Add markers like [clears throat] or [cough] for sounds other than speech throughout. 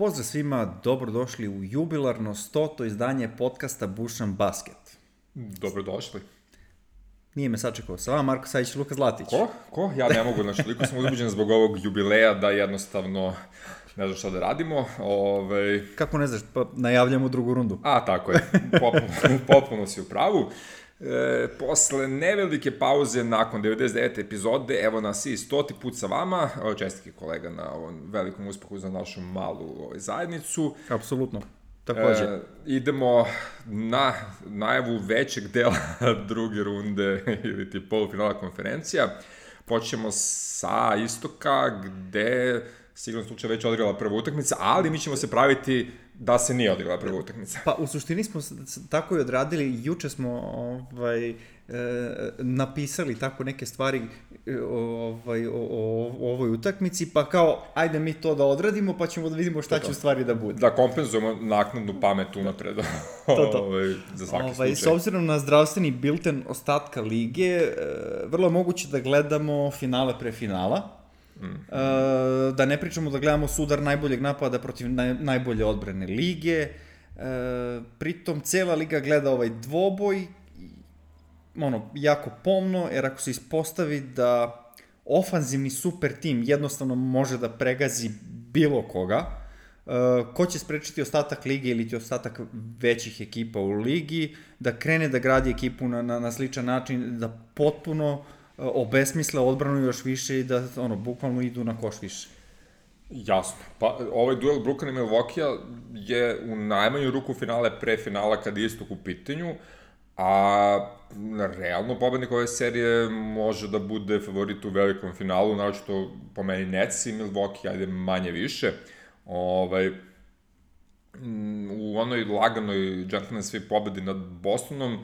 Pozdrav svima, dobrodošli u jubilarno 100. izdanje podcasta Bušan Basket. Dobrodošli. Nije me sačekao. Sa vama Marko Sajić i Luka Zlatić. Ko? Ko? Ja ne mogu, znači, toliko sam uzbuđen zbog ovog jubileja da jednostavno ne znam šta da radimo. Ove... Kako ne znaš, pa najavljamo drugu rundu. A, tako je. Potpuno, potpuno si u pravu. E, posle nevelike pauze nakon 99. epizode, evo nas i stoti put sa vama, čestike kolega na ovom velikom uspehu za našu malu ovaj, zajednicu. Apsolutno. Takođe. E, idemo na najavu većeg dela [laughs] druge runde ili ti polufinala konferencija. Počnemo sa istoka gde sigurno slučaj već odigrala prva utakmica, ali mi ćemo se praviti da se nije odigrala prva utakmica. Pa u suštini smo tako i odradili, juče smo ovaj, e, napisali tako neke stvari e, ovaj, o, o, o ovoj utakmici, pa kao, ajde mi to da odradimo, pa ćemo da vidimo šta to, će u stvari da bude. Da kompenzujemo naknadnu pamet unapred. to, [laughs] to. ovaj, za svaki ovaj, slučaj. S obzirom na zdravstveni bilten ostatka lige, e, vrlo je moguće da gledamo finale pre finala Mm. Uh, da ne pričamo da gledamo sudar najboljeg napada protiv naj, najbolje odbrane lige. Uh, pritom, cela liga gleda ovaj dvoboj, ono, jako pomno, jer ako se ispostavi da ofanzivni super tim jednostavno može da pregazi bilo koga, uh, ko će sprečiti ostatak lige ili ti ostatak većih ekipa u ligi, da krene da gradi ekipu na, na, na sličan način, da potpuno uh, obesmisle odbranu još više i da ono, bukvalno idu na koš više. Jasno. Pa ovaj duel Brooklyn i Milwaukee je u najmanju ruku finale pre finala kad je istok u pitanju, a realno pobednik ove serije može da bude favorit u velikom finalu, naročito po meni Nets i Milwaukee, ajde manje više. Ovaj, u onoj laganoj gentleman svi pobedi nad Bostonom, uh,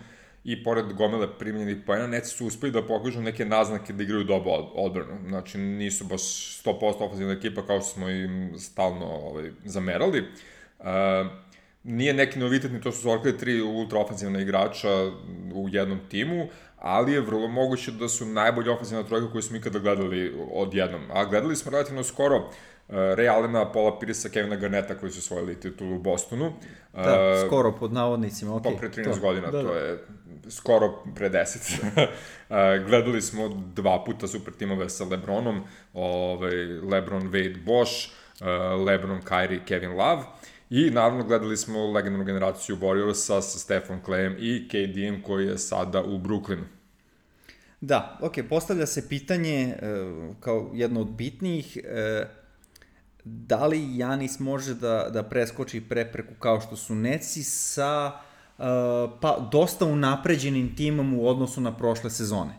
i pored gomele primljenih pojena, Neci su uspeli da pokažu neke naznake da igraju dobro odbranu. Znači, nisu baš 100% ofenzivna ekipa kao što smo im stalno ovaj, zamerali. Uh, nije neki novitet, ni to su zorkali tri ultra ofenzivna igrača u jednom timu, ali je vrlo moguće da su najbolji ofenzivna trojka koju smo ikada gledali odjednom. A gledali smo relativno skoro Ray Allena, Paula Pirisa, Kevina Garneta koji su osvojili titulu u Bostonu. Da, uh, skoro pod navodnicima, ok. Pa pre 13 to, godina, da, da. to je skoro pre 10. uh, [laughs] gledali smo dva puta super timove sa Lebronom, ovaj, Lebron, Wade, Bosch, uh, Lebron, Kyrie, Kevin Love. I naravno gledali smo legendarnu generaciju Warriorsa sa Stefan Clayem i KD-em koji je sada u Brooklynu. Da, ok, postavlja se pitanje uh, kao jedno od bitnijih, uh, da li Janis može da, da preskoči prepreku kao što su Neci sa uh, pa dosta unapređenim timom u odnosu na prošle sezone?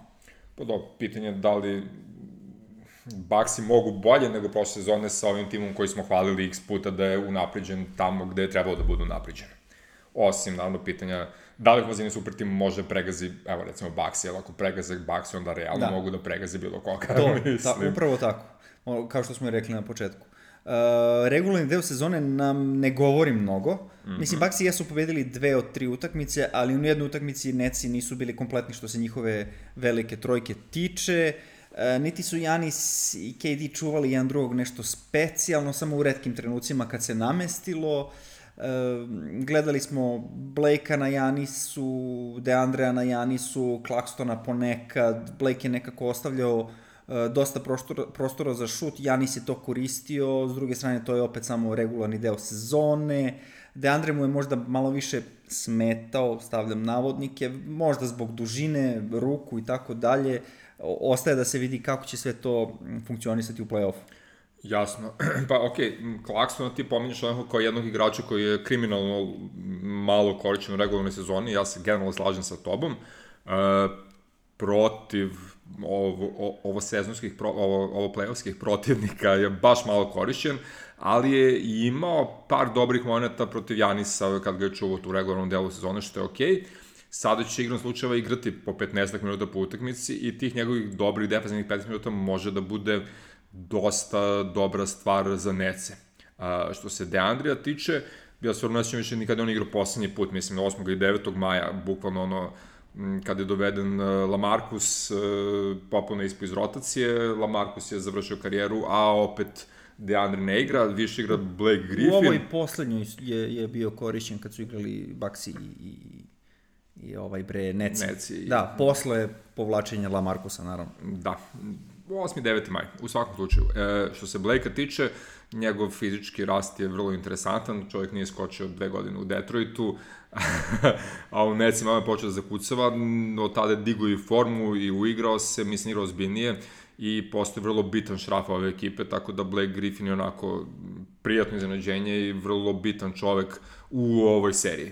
Pa do, pitanje je da li Baxi mogu bolje nego prošle sezone sa ovim timom koji smo hvalili x puta da je unapređen tamo gde je trebalo da bude unapređen. Osim, naravno, pitanja da li Hvazini super tim može pregazi, evo recimo Baxi, jer ako pregaze Baxi, onda realno da. mogu da pregaze bilo koga. To, [laughs] ta, upravo tako, kao što smo i rekli na početku. Uh, regularni deo sezone nam ne govori mnogo. Mm -hmm. Mislim, Baxi jesu pobedili dve od tri utakmice, ali u jednoj utakmici Neci nisu bili kompletni što se njihove velike trojke tiče. Uh, niti su Janis i KD čuvali jedan drugog nešto specijalno, samo u redkim trenucima kad se namestilo. Uh, gledali smo Blakea na Janisu, Deandrea na Janisu, Claxtona ponekad. Blake je nekako ostavljao uh, dosta prostora, prostora za šut, Janis je to koristio, s druge strane to je opet samo regularni deo sezone, Deandre mu je možda malo više smetao, stavljam navodnike, možda zbog dužine, ruku i tako dalje, ostaje da se vidi kako će sve to funkcionisati u play-offu. Jasno. [clears throat] Pa okej, okay, Klaksona ti pominješ onako kao jednog igrača koji je kriminalno malo koričen u regularnoj sezoni, ja se generalno slažem sa tobom. Uh, protiv ovo, ovo sezonskih, ovo, ovo play protivnika je baš malo korišćen, ali je imao par dobrih moneta protiv Janisa kad ga je čuvao tu regularnom delu sezone, što je okej. Okay. Sada će igrom slučajeva igrati po 15 minuta po utakmici i tih njegovih dobrih defensivnih 15 minuta može da bude dosta dobra stvar za Nece. A, što se Deandrija tiče, ja stvarno nećem više nikada on igrao poslednji put, mislim, 8. i 9. maja, bukvalno ono, kada je doveden e, Lamarcus e, popuno ispo iz rotacije, Lamarcus je završio karijeru, a opet Deandre ne igra, više igra Blake Griffin. U ovoj poslednjoj je, je bio korišćen kad su igrali Baxi i, i, i ovaj bre Neci. Neci. Da, posle povlačenja Lamarcusa, naravno. Da, 8. 9. maj, u svakom slučaju. E, što se Blake-a tiče, njegov fizički rast je vrlo interesantan, čovjek nije skočio dve godine u Detroitu, a u Necima je počeo da zakucava, od tada je digo i formu i uigrao se, mislim, igrao ozbiljnije i postoje vrlo bitan šraf ove ekipe, tako da Blake Griffin je onako prijatno iznenađenje i vrlo bitan čovek u ovoj seriji.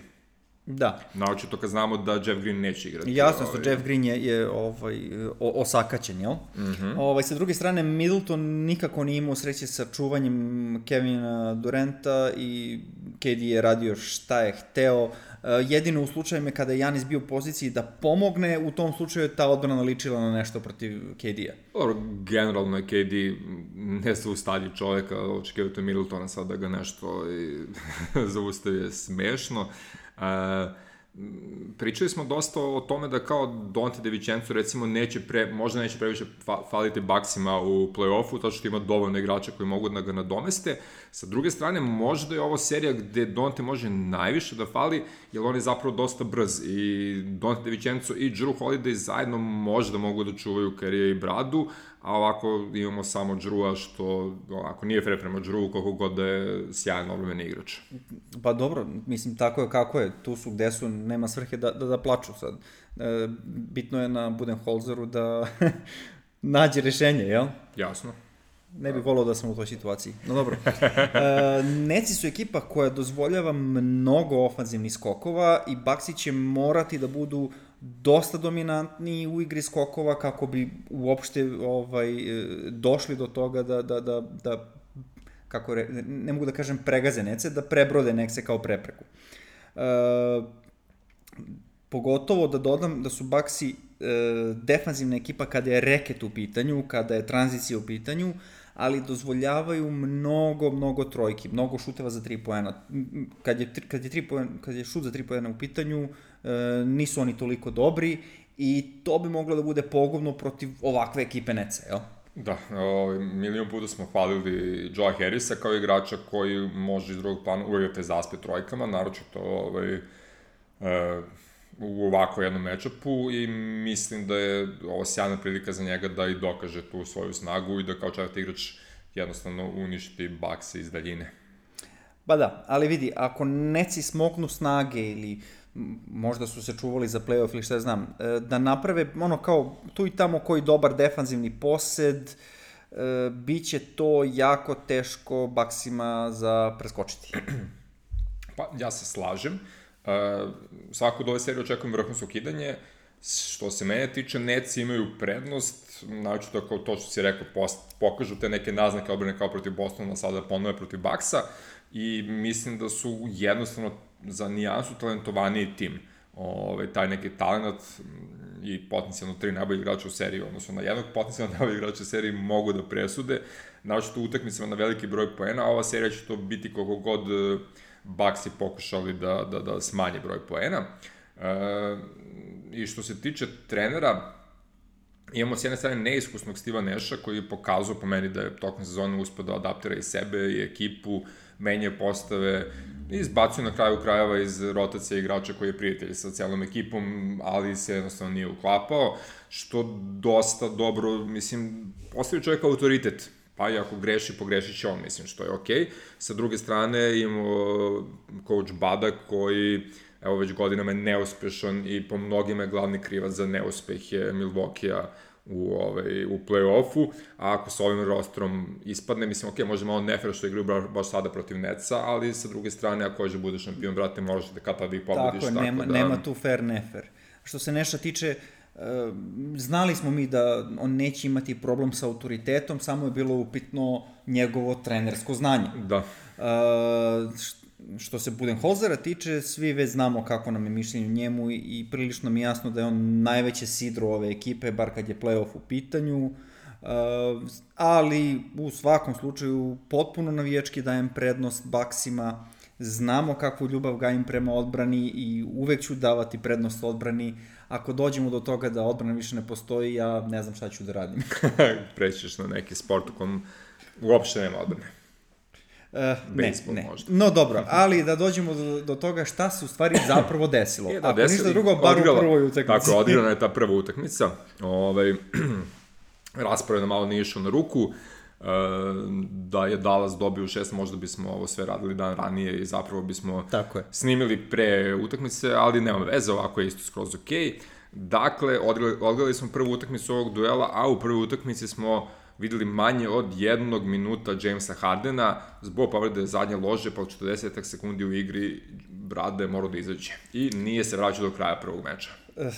Da. Naočito kad znamo da Jeff Green neće igrati. Jasno ovaj... Jeff Green je, je ovaj, o, osakaćen, jel? Mm -hmm. ovaj, sa druge strane, Middleton nikako nije imao sreće sa čuvanjem Kevina Durenta i KD je radio šta je hteo. Uh, jedino u slučajima kada je Janis bio u poziciji da pomogne, u tom slučaju je ta odbrana ličila na nešto protiv KD-a. Generalno je KD ne se ustali čoveka, očekivate Middletona sad da ga nešto [laughs] zaustavi je smešno. Uh, pričali smo dosta o tome da kao Dante De Vicenzo recimo neće pre, možda neće previše faliti baksima u play-offu, to što ima dovoljno igrača koji mogu da ga nadomeste. Sa druge strane, možda je ovo serija gde Dante može najviše da fali, jer on je zapravo dosta brz i Dante De Vicenzo i Drew Holiday zajedno možda mogu da čuvaju karije i bradu, a ovako imamo samo Drewa što onako nije fair prema Drewu koliko god da je sjajan obrveni igrač. Pa dobro, mislim tako je kako je, tu su gde su, nema svrhe da, da, da plaču sad. E, bitno je na Budenholzeru da [laughs] nađe rešenje, jel? Jasno. Ne bih volao da sam u toj situaciji. No dobro. [laughs] E, Neci su ekipa koja dozvoljava mnogo ofanzivnih skokova i Baksi će morati da budu dosta dominantni u igri skokova kako bi uopšte ovaj, došli do toga da, da, da, da kako re, ne mogu da kažem pregaze Nece, da prebrode Nece kao prepreku. E, pogotovo da dodam da su Baksi e, defanzivna ekipa kada je reket u pitanju, kada je tranzicija u pitanju, ali dozvoljavaju mnogo, mnogo trojki, mnogo šuteva za 3 poena. Kad je, kad je, 3 poena, kad je šut za 3 poena u pitanju, e, nisu oni toliko dobri i to bi moglo da bude pogovno protiv ovakve ekipe Nece, jel? Da, ovaj, milion puta smo hvalili Joe Harrisa kao igrača koji može iz drugog plana uvijek te zaspe trojkama, naročito ovaj, e, u ovako jednom mečapu i mislim da je ovo sjajna prilika za njega da i dokaže tu svoju snagu i da kao četvrti igrač jednostavno uništi bakse iz daljine. Ba da, ali vidi, ako neci smoknu snage ili možda su se čuvali za playoff ili šta znam, e, da naprave ono kao tu i tamo koji dobar defanzivni posed, e, bit će to jako teško baksima za preskočiti. Pa, ja se slažem. Uh, svako od ove serije očekujem vrhunsko kidanje. Što se mene tiče, Neci imaju prednost, znači to kao to što si rekao, post, pokažu te neke naznake obrane kao protiv Bostona, sada ponove protiv Baksa i mislim da su jednostavno za nijansu talentovaniji tim. Ove, taj neki talent i potencijalno tri najbolji igrača u seriji, odnosno na jednog potencijalno [laughs] najbolji igrača u seriji mogu da presude, znači to utakmicama na veliki broj poena, a ova serija će to biti koliko god uh, Bucks pokušali da, da, da smanje broj poena. E, I što se tiče trenera, imamo s jedne strane neiskusnog Stiva Neša koji je pokazao po meni da je tokom sezone uspio da adaptira i sebe i ekipu, menja postave, izbacio na kraju krajeva iz rotacije igrača koji je prijatelj sa celom ekipom, ali se jednostavno nije uklapao, što dosta dobro, mislim, ostavio čovjek autoritet pa i ako greši, pogrešit će on, mislim, što je okej. Okay. Sa druge strane imamo coach Bada koji evo već godinama je neuspešan i po mnogima je glavni krivac za neuspeh je Milwaukee-a u, ovaj, u play-offu, a ako sa ovim rostrom ispadne, mislim, ok, može malo nefer što igraju baš, baš sada protiv Neca, ali sa druge strane, ako hoće da budeš šampion, brate, možeš da kada da ih pobediš. Tako, tako nema, da... nema tu fair nefer. Što se Neša tiče, uh, znali smo mi da on neće imati problem sa autoritetom, samo je bilo upitno njegovo trenersko znanje. Da. Uh, što se Budenholzera tiče, svi već znamo kako nam je mišljenje njemu i, prilično mi jasno da je on najveće sidro ove ekipe, bar kad je playoff u pitanju. Uh, ali u svakom slučaju potpuno navijački dajem prednost Baksima, znamo kakvu ljubav gajim prema odbrani i uvek ću davati prednost odbrani, ako dođemo do toga da odbrana više ne postoji, ja ne znam šta ću da radim. [laughs] Prećeš na neki sport u kom Uopšte nema odbrane. Uh, ne, Baseball ne. možda. No dobro, ali da dođemo do, do toga šta se u stvari zapravo desilo. [clears throat] E, da, Ako desilo- ništa drugo, bar odigrala- u prvoj utakmici. Tako, odigrana je ta prva utakmica. Ovaj, [clears throat] nam malo nije išao na ruku. E, da je Dallas dobio šest, možda bismo ovo sve radili dan ranije i zapravo bismo Tako je. snimili pre utakmice, ali nema veze, ovako je isto skroz okej. Dakle, odigrali, odigrali smo prvu utakmicu ovog duela, a u prvoj utakmici smo videli manje od jednog minuta Jamesa Hardena zbog povrede zadnje lože, pa od 40 sekundi u igri Brade je morao da izađe. I nije se vraćao do kraja prvog meča.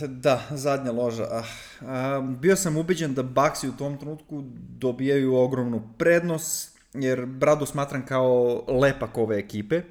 Da, zadnja loža. Ah, bio sam ubeđen da Baxi u tom trenutku dobijaju ogromnu prednost, jer Bradu smatram kao lepak ove ekipe.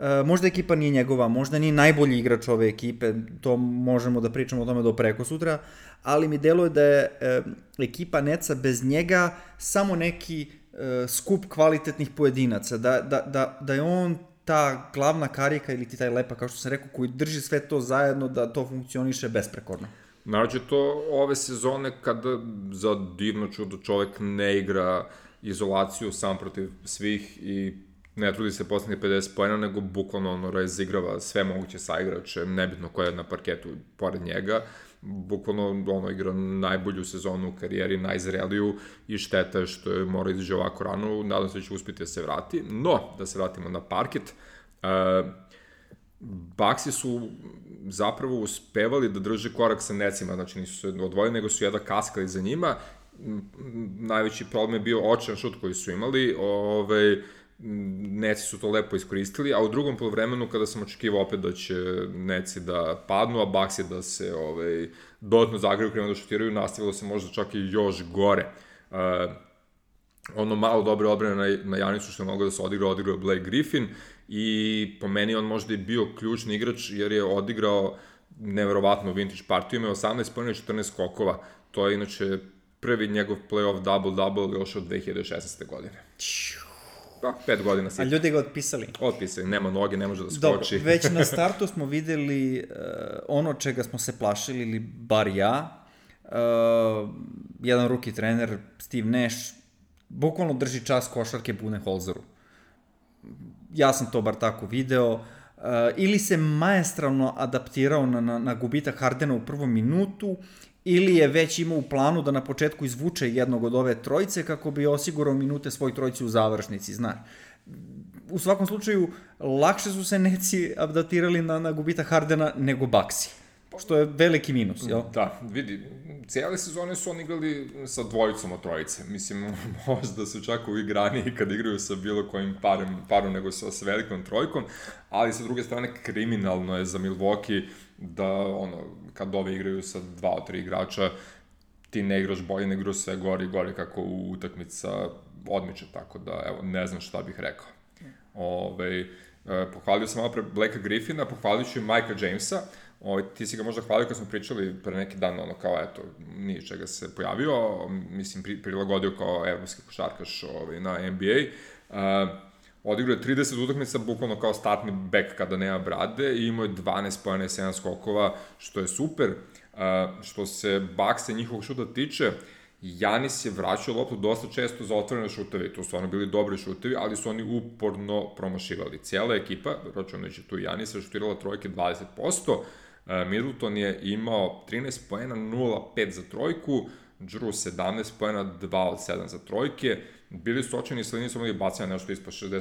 E, možda ekipa nije njegova, možda nije najbolji igrač ove ekipe, to možemo da pričamo o tome do preko sutra, ali mi deluje da je e, ekipa Neca bez njega samo neki e, skup kvalitetnih pojedinaca, da, da, da, da je on ta glavna karika ili ti taj lepak, kao što sam rekao, koji drži sve to zajedno da to funkcioniše besprekorno. Naravno to ove sezone kada za divno čudo čovek ne igra izolaciju sam protiv svih i ne trudi se poslednje 50 pojena, nego bukvalno ono razigrava sve moguće sa igračem, nebitno ko je na parketu pored njega, bukvalno ono igra najbolju sezonu u karijeri, najzreliju i šteta što je mora izađe ovako rano, nadam se da će uspiti da se vrati. No, da se vratimo na parket, uh, Baksi su zapravo uspevali da drže korak sa necima, znači nisu se odvojili, nego su jedva kaskali za njima. Najveći problem je bio očan šut koji su imali, ovaj, Neci su to lepo iskoristili, a u drugom polovremenu kada sam očekivao opet da će Neci da padnu, a Baksi da se ovaj, dodatno zagraju krenu da šutiraju, nastavilo se možda čak i još gore. Uh, ono malo dobre odbrane na, na Janicu što je mogao da se odigra, odigrao je Blake Griffin i po meni on možda i bio ključni igrač jer je odigrao neverovatno vintage partiju, imao 18 pojena i 14 skokova. To je inače prvi njegov playoff double-double još od 2016. godine. Pa, pet godina A si ljudi ga otpisali. otpisali, nema noge, ne može da Dobro, skoči. [laughs] već na startu smo videli uh, ono čega smo se plašili, ili bar ja. Uh, jedan ruki trener, Steve Nash, bukvalno drži čas košarke Budenholzeru. Ja sam to bar tako video. Uh, ili se maestralno adaptirao na, na, na gubitak Hardena u prvom minutu, ili je već imao u planu da na početku izvuče jednog od ove trojice kako bi osigurao minute svoj trojici u završnici, znaš u svakom slučaju, lakše su se neci adaptirali na, na gubitak Hardena nego Baxi. Što je veliki minus, jel? Da, vidi, cijele sezone su oni igrali sa dvojicom od trojice. Mislim, [laughs] možda su čak u igraniji kad igraju sa bilo kojim parom, parom nego sa, sa velikom trojkom, ali sa druge strane kriminalno je za Milwaukee da, ono, kad ove igraju sa dva od tri igrača, ti ne igraš bolje, ne igraš sve gori i gori kako u utakmica odmiče, tako da, evo, ne znam šta bih rekao. Ove, e, pohvalio sam malo pre Blacka Griffina, pohvalio ću i Majka Jamesa, Ovaj, ti si ga možda hvalio kad smo pričali pre neki dan, ono kao, eto, nije čega se pojavio, mislim, pri, prilagodio kao evropski košarkaš ovaj, na NBA. Uh, odigrao je 30 utakmica, bukvalno kao startni back kada nema brade i imao je 12 pojene i 7 skokova, što je super. Uh, što se Baksa i njihovog šuta tiče, Janis je vraćao loptu dosta često za otvorene šuteve i to su ono bili dobri šutevi, ali su oni uporno promašivali. Cijela ekipa, računajući tu Janisa, šutirala trojke 20%, Middleton je imao 13 poena, 0,5 za trojku, Drew 17 poena, 2 od 7 za trojke, bili su očeni sa linijom, su imali bacanja nešto ispod 60%,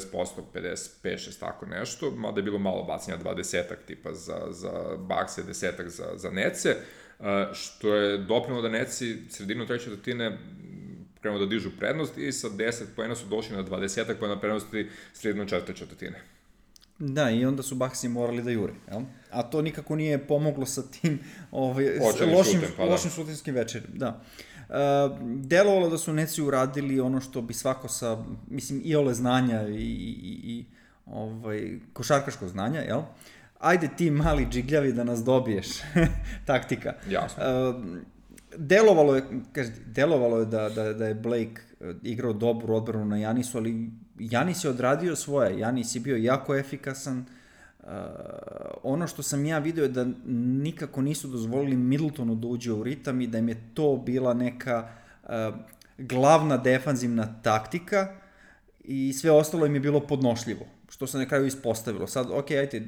55, 6, tako nešto, mada je bilo malo bacanja, 20-ak tipa za, za bakse, 10-ak za, za nece, što je doprino da neci sredinu treće četvrtine krenuo da dižu prednost i sa 10 poena su došli na 20 poena prednosti sredinu četvrte četvrtine. Da, i onda su Baxi morali da jure, jel? A to nikako nije pomoglo sa tim ovaj, Očenim lošim, šutem, pa da. lošim šutinskim večerim, da. Uh, delovalo da su Neci uradili ono što bi svako sa, mislim, i ole znanja i, i, i ovaj, košarkaško znanja, jel? Ajde ti mali džigljavi da nas dobiješ, [laughs] taktika. Jasno. Uh, delovalo je, kaže, delovalo je da, da, da je Blake eh, igrao dobru odbranu na Janisu, ali Janis je odradio svoje. Janis je bio jako efikasan. Uh, ono što sam ja video je da nikako nisu dozvolili Middletonu da uđe u ritam i da im je to bila neka uh, glavna defanzivna taktika i sve ostalo im je bilo podnošljivo što se na kraju ispostavilo. Sad, ok, ajte,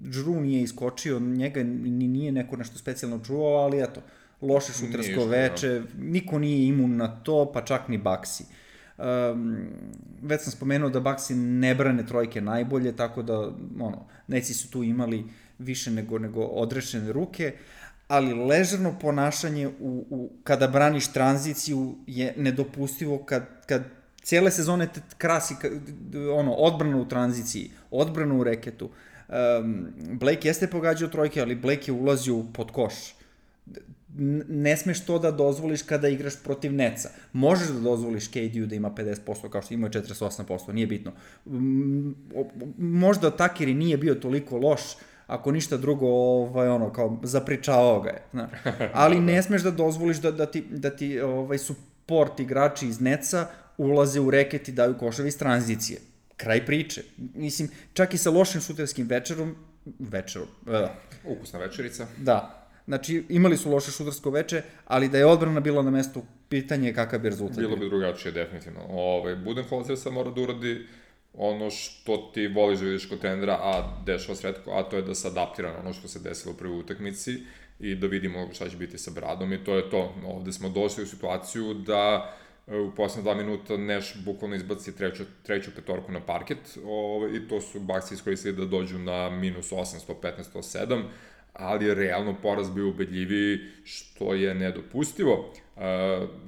Drew nije iskočio, njega ni nije neko nešto specijalno čuvao, ali eto, loše šutersko veče, niko nije imun na to, pa čak ni Baxi. Um, već sam spomenuo da Baxi ne brane trojke najbolje, tako da, ono, neci su tu imali više nego, nego odrešene ruke, ali ležerno ponašanje u, u, kada braniš tranziciju je nedopustivo kad, kad cijele sezone te krasi ono, odbrana u tranziciji, odbrana u reketu. Um, Blake jeste pogađao trojke, ali Blake je ulazio pod koš. Ne smeš to da dozvoliš kada igraš protiv Neca. Možeš da dozvoliš KD-u da ima 50%, kao što ima 48%, nije bitno. Možda Takiri nije bio toliko loš, ako ništa drugo, ovaj, ono, kao zapričavao ga je. Zna. [laughs] Ali ne smeš da dozvoliš da, da ti, da ti ovaj, support igrači iz Neca ulaze u reket i daju koševi iz tranzicije. Kraj priče. Mislim, čak i sa lošim šuterskim večerom, večerom, uh, Ukusna večerica. Da. Znači, imali su loše šutersko veče, ali da je odbrana bila na mestu, pitanje je kakav bi rezultat. Bilo bi drugačije, definitivno. Ove, Budenholzer sad mora da uradi ono što ti voliš da vidiš kod trenera, a dešava se redko, a to je da se adaptira na ono što se desilo u prvoj utakmici i da vidimo šta će biti sa Bradom i to je to. Ovde smo došli u situaciju da u poslednje dva minuta Neš bukvalno izbaci treću, treću petorku na parket ovaj, i to su Bucks iskoristili da dođu na minus 8, 115, 107, ali je realno poraz bio ubedljiviji, što je nedopustivo. Uh,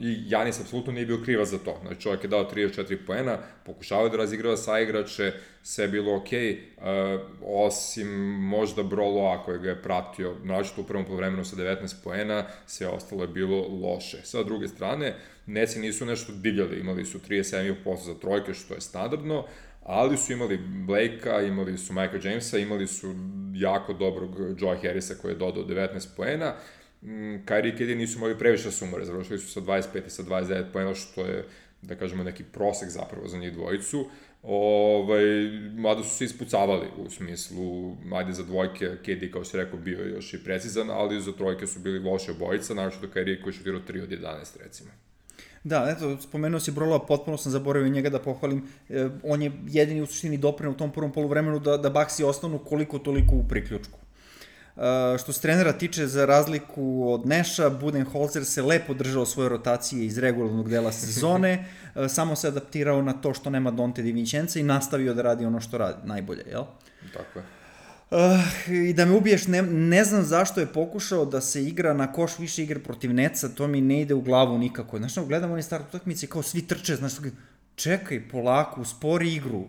I Janis apsolutno nije bio kriva za to. Znači, čovjek je dao 34 poena, pokušavao da razigrava sa igrače, sve je bilo okay, uh, osim možda Brolo, ako je ga je pratio, nađete u prvom polovremenu sa 19 poena, sve ostalo je bilo loše. Sa druge strane, Neci nisu nešto divljali, imali su 37,5% za trojke, što je standardno, ali su imali Blakea, imali su Michael Jamesa, imali su jako dobrog Joe Harrisa koji je dodao 19 poena, mm, Kyrie i KD nisu imali previše sumore, završili su sa 25 i sa 29 poena, što je, da kažemo, neki prosek zapravo za njih dvojicu. Ovaj, mada su se ispucavali u smislu, ajde za dvojke, KD kao što rekao bio još i precizan, ali za trojke su bili loše obojica, naravno da Kyrie koji šutirao 3 od 11 recimo. Da, eto, spomenuo si Brolova, potpuno sam zaboravio njega da pohvalim. E, on je jedini u suštini dopreno u tom prvom polovremenu da, da Baxi ostanu koliko toliko u priključku. Uh, što se trenera tiče, za razliku od Neša, Budenholzer se lepo držao svoje rotacije iz regularnog dela sezone, uh, [laughs] samo se adaptirao na to što nema Dante Di Vincenza i nastavio da radi ono što radi, najbolje, jel? Tako je. Uh, I da me ubiješ, ne, ne znam zašto je pokušao da se igra na koš više igre protiv Neca, to mi ne ide u glavu nikako. Znaš, gledam oni start utakmice kao svi trče, znaš, čekaj, polako, spori igru.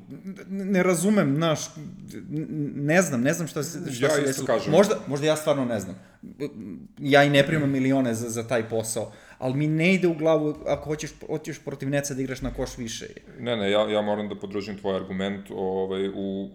Ne razumem, znaš, ne znam, ne znam šta se, šta ja se desilo. Kažem. Možda, možda ja stvarno ne znam. Ja i ne primam milione za, za taj posao, ali mi ne ide u glavu ako hoćeš, hoćeš protiv Neca da igraš na koš više. Ne, ne, ja, ja moram da podržim tvoj argument ovaj, u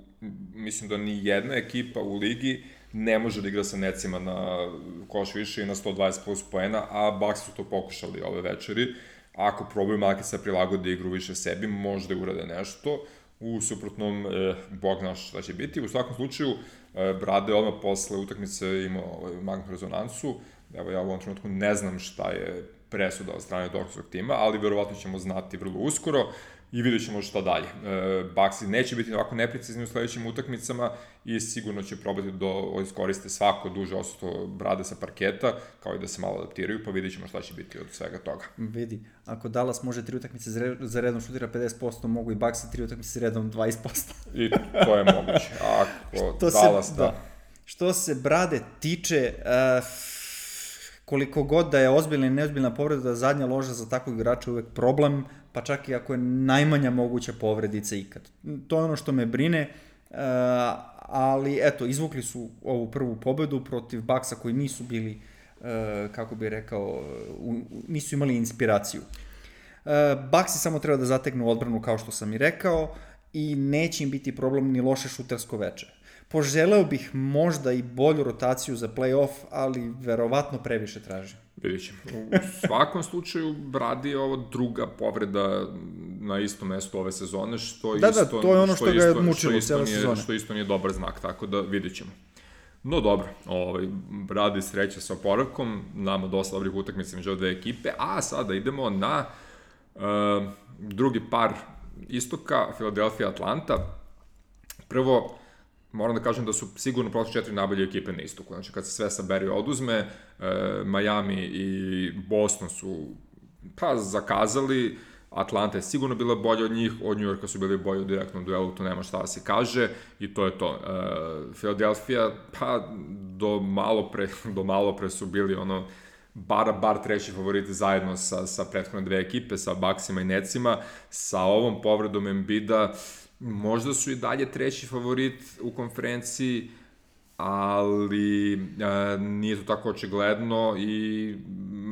mislim da ni jedna ekipa u ligi ne može da igra sa necima na koš više i na 120 plus poena, a Bucks su to pokušali ove večeri. Ako probaju Malki se prilagodi igru više sebi, možda urade nešto. U suprotnom, eh, bog naš šta će biti. U svakom slučaju, eh, Brade odmah posle utakmice imao ovaj, magnetnu rezonansu. Evo, ja u ovom trenutku ne znam šta je presuda od strane doktorskog tima, ali verovatno ćemo znati vrlo uskoro i vidjet ćemo šta dalje. E, Baxi neće biti ovako neprecizni u sledećim utakmicama i sigurno će probati da iskoriste svako duže osuto brade sa parketa, kao i da se malo adaptiraju, pa vidjet ćemo šta će biti od svega toga. Vidi, ako Dallas može tri utakmice za redom šutira 50%, mogu i Baxi tri utakmice za redom 20%. I to je moguće. Ako [laughs] Što Dallas, se, da. da. Što se brade tiče, uh, koliko god da je ozbiljna i neozbiljna povreda, da zadnja loža za takvog igrača uvek problem, pa čak i ako je najmanja moguća povredica ikad. To je ono što me brine, uh, ali eto, izvukli su ovu prvu pobedu protiv Baksa koji nisu bili, uh, kako bih rekao, nisu imali inspiraciju. Uh, Baksi samo treba da zategnu odbranu kao što sam i rekao i neće im biti problem ni loše šutersko veče. Poželeo bih možda i bolju rotaciju za playoff, ali verovatno previše traži. Vidjet ćemo. U svakom slučaju, Brady je ovo druga povreda na istom mestu ove sezone, što da, isto... Da, to je ono što, što ga je mučilo cijela sezona. Što isto nije dobar znak, tako da vidjet ćemo. No dobro, ovaj, Brady sreće sa oporavkom, nama dosta dobrih utakmica među dve ekipe, a sada idemo na Uh, drugi par istoka, Philadelphia, Atlanta. Prvo, moram da kažem da su sigurno prošle četiri najbolje ekipe na istoku. Znači, kad se sve saberi oduzme, e, Miami i Boston su pa zakazali, Atlanta je sigurno bila bolja od njih, od New Yorka su bili bolji u direktnom duelu, to nema šta da se kaže i to je to. E, Philadelphia, pa do malo pre, [laughs] do malo pre su bili ono, bar, bar treći favoriti zajedno sa, sa prethodne dve ekipe, sa Bucksima i Necima, sa ovom povredom Embida, možda su i dalje treći favorit u konferenciji, ali e, nije to tako očigledno i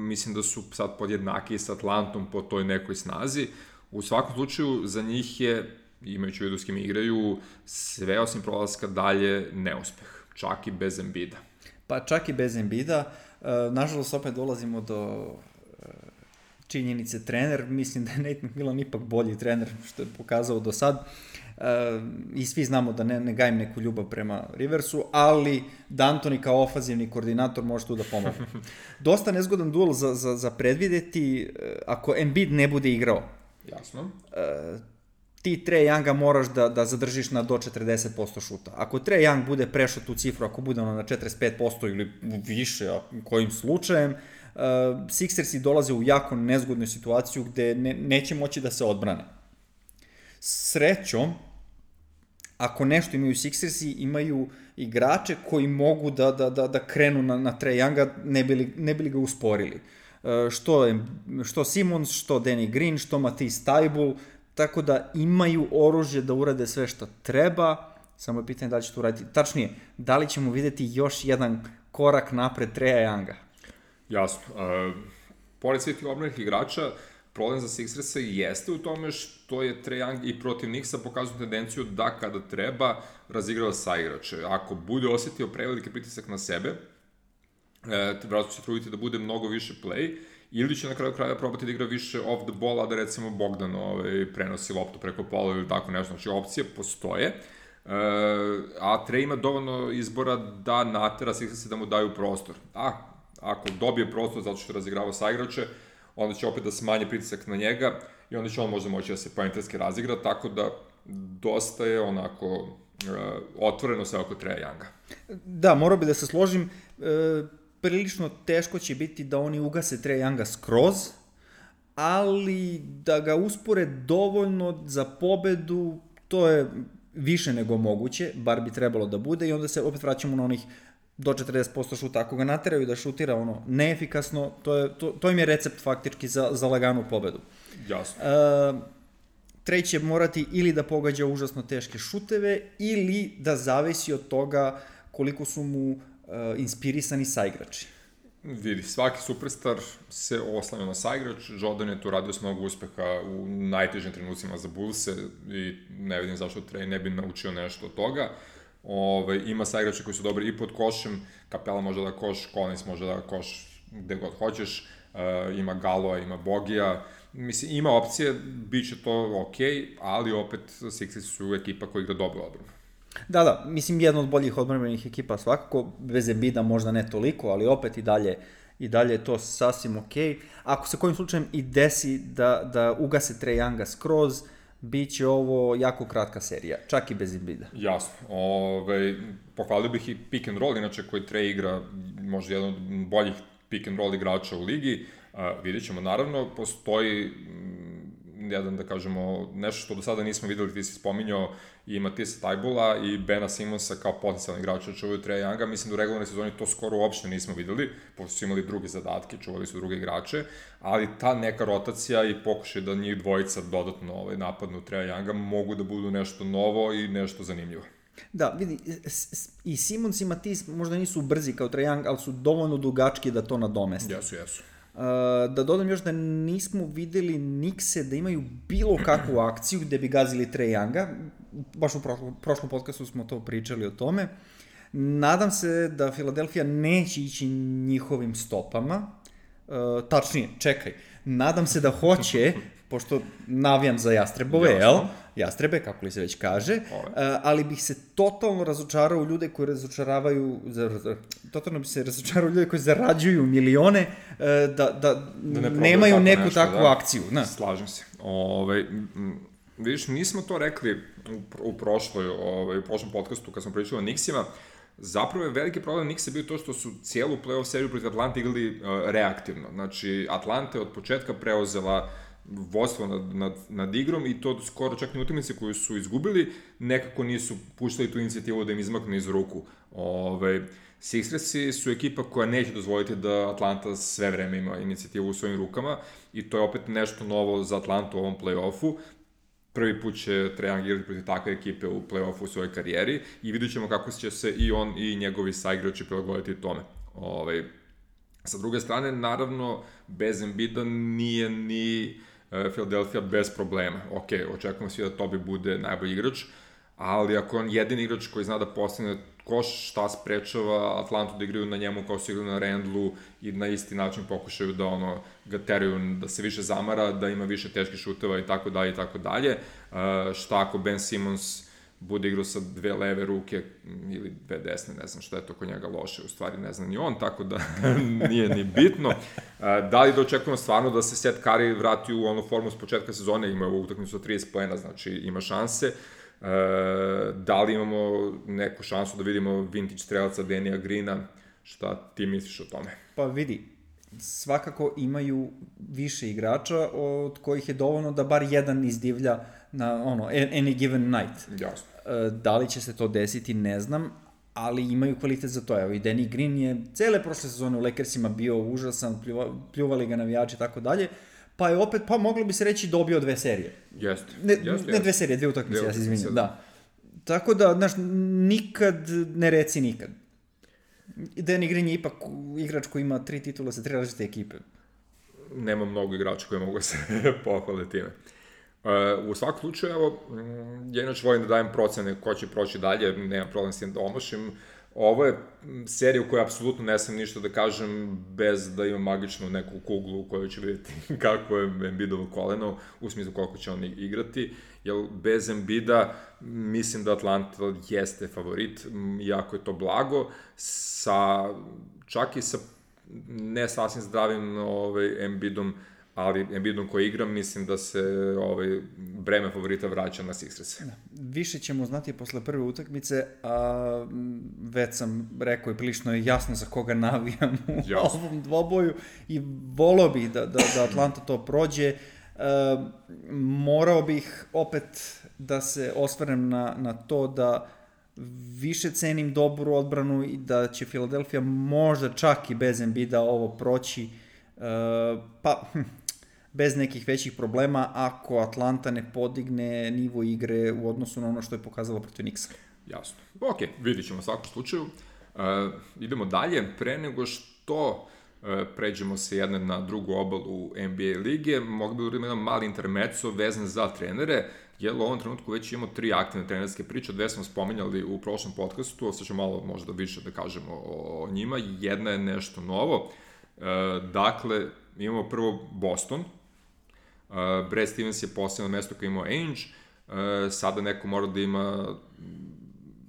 mislim da su sad podjednaki sa Atlantom po toj nekoj snazi. U svakom slučaju, za njih je, imajući vidu s kim igraju, sve osim prolaska dalje neuspeh, čak i bez Embida. Pa čak i bez Embida, e, nažalost opet dolazimo do e, činjenice trener, mislim da je Nate McMillan ipak bolji trener što je pokazao do sad i svi znamo da ne, ne gajim neku ljubav prema Riversu, ali D'Antoni kao ofazivni koordinator može tu da pomogne. [laughs] Dosta nezgodan duel za, za, za predvideti e, ako Embiid ne bude igrao. Jasno. E, ti Trae Younga moraš da, da zadržiš na do 40% šuta. Ako Trae Young bude prešao tu cifru, ako bude ono na 45% ili više, a kojim slučajem, uh, Sixersi dolaze u jako nezgodnu situaciju gde ne, neće moći da se odbrane. Srećom, ako nešto imaju Sixersi, imaju igrače koji mogu da, da, da, da krenu na, na Trae Younga, ne bili, ne bili ga usporili. E, što, je, što Simons, što Danny Green, što Matisse Taibul, tako da imaju oružje da urade sve što treba, samo je pitanje da li će to uraditi. Tačnije, da li ćemo videti još jedan korak napred Treja Younga? Jasno. Uh, pored svih obrenih igrača, problem za Sixersa jeste u tome što je Trae Young i protiv Nixa pokazuju tendenciju da kada treba razigrava sa igrače. Ako bude osetio prevelike pritisak na sebe, e, vratno će truditi da bude mnogo više play, ili će na kraju kraja probati da igra više off the ball, a da recimo Bogdan ovaj, prenosi loptu preko pola ili tako nešto. Znači, opcije postoje, e, a Trey ima dovoljno izbora da natera Sixersa da mu daju prostor. A, ako dobije prostor zato što razigrava sa igrače, onda će opet da smanje pritisak na njega i onda će on možda moći da se poentarski razigra, tako da dosta je onako uh, otvoreno sve oko Treja Younga. Da, morao bi da se složim, e, prilično teško će biti da oni ugase Treja Younga skroz, ali da ga uspore dovoljno za pobedu, to je više nego moguće, bar bi trebalo da bude i onda se opet vraćamo na onih do 40% šuta. Ako ga nateraju da šutira ono neefikasno, to, je, to, to im je recept faktički za, za laganu pobedu. Jasno. Uh, Trej će morati ili da pogađa užasno teške šuteve ili da zavisi od toga koliko su mu uh, inspirisani saigrači. Vidi, svaki superstar se oslanja na saigrač, Jordan je tu radio s mnogo uspeha u najtežim trenucima za Bullse i ne vidim zašto Trey ne bi naučio nešto od toga. Uh, Ove, ima saigrača koji su dobri i pod košem, Kapela može da koš, Collins može da koš gde god hoćeš, uh, ima Galoa, ima Bogija, mislim, ima opcije, bit će to ok, ali opet Sixers su ekipa koja igra dobro odbranu. Da, da, mislim jedna od boljih odbranbenih ekipa svakako, bez Embida možda ne toliko, ali opet i dalje i dalje je to sasvim ok. Ako se kojim slučajem i desi da, da ugase Trae Younga skroz, uh, Biće ovo jako kratka serija, čak i bez Embida. Jasno. Ove, pohvalio bih i pick and roll, inače koji Trey igra možda jedan od boljih pick and roll igrača u ligi. Uh, vidjet ćemo, naravno, postoji jedan, da kažemo, nešto što do sada nismo videli, ti si spominjao i Matisa Tajbula i Bena Simonsa kao potencijalni igrača čuvaju Treja Younga. Mislim da u regularnoj sezoni to skoro uopšte nismo videli, pošto su imali druge zadatke, čuvali su druge igrače, ali ta neka rotacija i pokušaj da njih dvojica dodatno ovaj, napadnu Treja Younga mogu da budu nešto novo i nešto zanimljivo. Da, vidi, i Simons i Matis možda nisu brzi kao Trae Young, ali su dovoljno dugački da to nadomeste. Jesu, jesu. Uh, da dodam još da nismo videli Nikse da imaju bilo kakvu akciju gde bi gazili Trae Younga. Baš u prošlom, prošlom podcastu smo to pričali o tome. Nadam se da Filadelfija neće ići njihovim stopama. Uh, tačnije, čekaj. Nadam se da hoće, pošto navijam za Jastrebove, jel? Jastrebe, kako li se već kaže, a, ali bih se totalno razočarao u ljude koji razočaravaju, totalno bih se razočarao u ljude koji zarađuju milione, e, da, da, Da ne nemaju tako neku nešto, takvu da. akciju. Na. Slažem se. Ove, vidiš, nismo to rekli u, u prošloj, ovaj, u prošlom podcastu kad smo pričali o Nixima, Zapravo je veliki problem Nixa bio to što su cijelu playoff seriju protiv Atlante igrali uh, reaktivno. Znači, Atlanta je od početka preuzela vodstvo nad, nad, nad igrom i to skoro čak i utakmice koju su izgubili, nekako nisu puštali tu inicijativu da im izmakne iz ruku. Ove, Sixersi su ekipa koja neće dozvoliti da Atlanta sve vreme ima inicijativu u svojim rukama i to je opet nešto novo za Atlantu u ovom play-offu. Prvi put će igrati protiv takve ekipe u play-offu u svojoj karijeri i vidjet ćemo kako će se i on i njegovi saigrači prilagoditi tome. Ovaj, Sa druge strane, naravno, bez Embida nije ni e, Philadelphia bez problema. Ok, očekujemo svi da Tobi bude najbolji igrač, ali ako on jedini igrač koji zna da postigne koš, šta sprečava Atlantu da igraju na njemu kao su igrali na Randlu i na isti način pokušaju da ono ga teraju da se više zamara, da ima više teških šuteva i tako dalje i tako dalje. E, Šta ako Ben Simmons bude igrao sa dve leve ruke m, ili dve desne, ne znam šta je to kod njega loše, u stvari ne zna ni on, tako da [laughs] nije ni bitno. Da li da očekujemo stvarno da se Seth Curry vrati u onu formu s početka sezone, ima u utakmicu sa 30 poena, znači ima šanse. E, da li imamo neku šansu da vidimo vintage strelaca Denija Greena, šta ti misliš o tome? Pa vidi, svakako imaju više igrača od kojih je dovoljno da bar jedan izdivlja na ono, any given night. Jasno. E, Da li će se to desiti, ne znam, ali imaju kvalitet za to. Evo i Danny Green je cele prošle sezone u Lakersima bio užasan, pljuva, pljuvali ga navijači i tako dalje, pa je opet, pa moglo bi se reći dobio dve serije. Jeste. Ne, jeste, ne dve serije, dve utakmice, ja se izvinjam, da. da. Tako da, znaš, nikad ne reci nikad. Danny Green je ipak igrač koji ima tri titula sa tri različite ekipe. nema mnogo igrača koji mogu da se [laughs] pohvale time. Uh, u svakom slučaju, evo, mm, ja inače volim da dajem procene ko će proći dalje, nema problem s tim da omašim. Ovo je mm, serija u kojoj apsolutno ne sam ništa da kažem bez da imam magičnu neku kuglu u kojoj ću vidjeti [laughs] kako je Embiidovo koleno, u smislu koliko će on igrati, jer bez Embida mislim da Atlanta jeste favorit, m, iako je to blago, sa, čak i sa ne sasvim zdravim ovaj, Embiidom, ali Embiidom koji igram, mislim da se ovaj, breme favorita vraća na Sixers. Više ćemo znati posle prve utakmice, a već sam rekao i prilično je jasno za koga navijam u [laughs] Jasno. ovom dvoboju i volao bih da, da, da Atlanta to prođe. E, morao bih opet da se osvrnem na, na to da više cenim dobru odbranu i da će Philadelphia možda čak i bez Embida ovo proći, e, pa hm, bez nekih većih problema ako Atlanta ne podigne nivo igre u odnosu na ono što je pokazalo protiv Nixa. Jasno. Ok, vidit ćemo u svakom slučaju. Uh, idemo dalje. Pre nego što uh, pređemo se jedne na drugu obalu NBA lige, mogu bi da uradimo jedan mali intermeco vezan za trenere, jer u ovom trenutku već imamo tri aktivne trenerske priče, dve smo spominjali u prošlom podcastu, sad ću malo možda više da kažemo o njima. Jedna je nešto novo. Uh, dakle, imamo prvo Boston, Uh, Brad Stevens je posljedno mesto koje imao Ainge, uh, sada neko mora da ima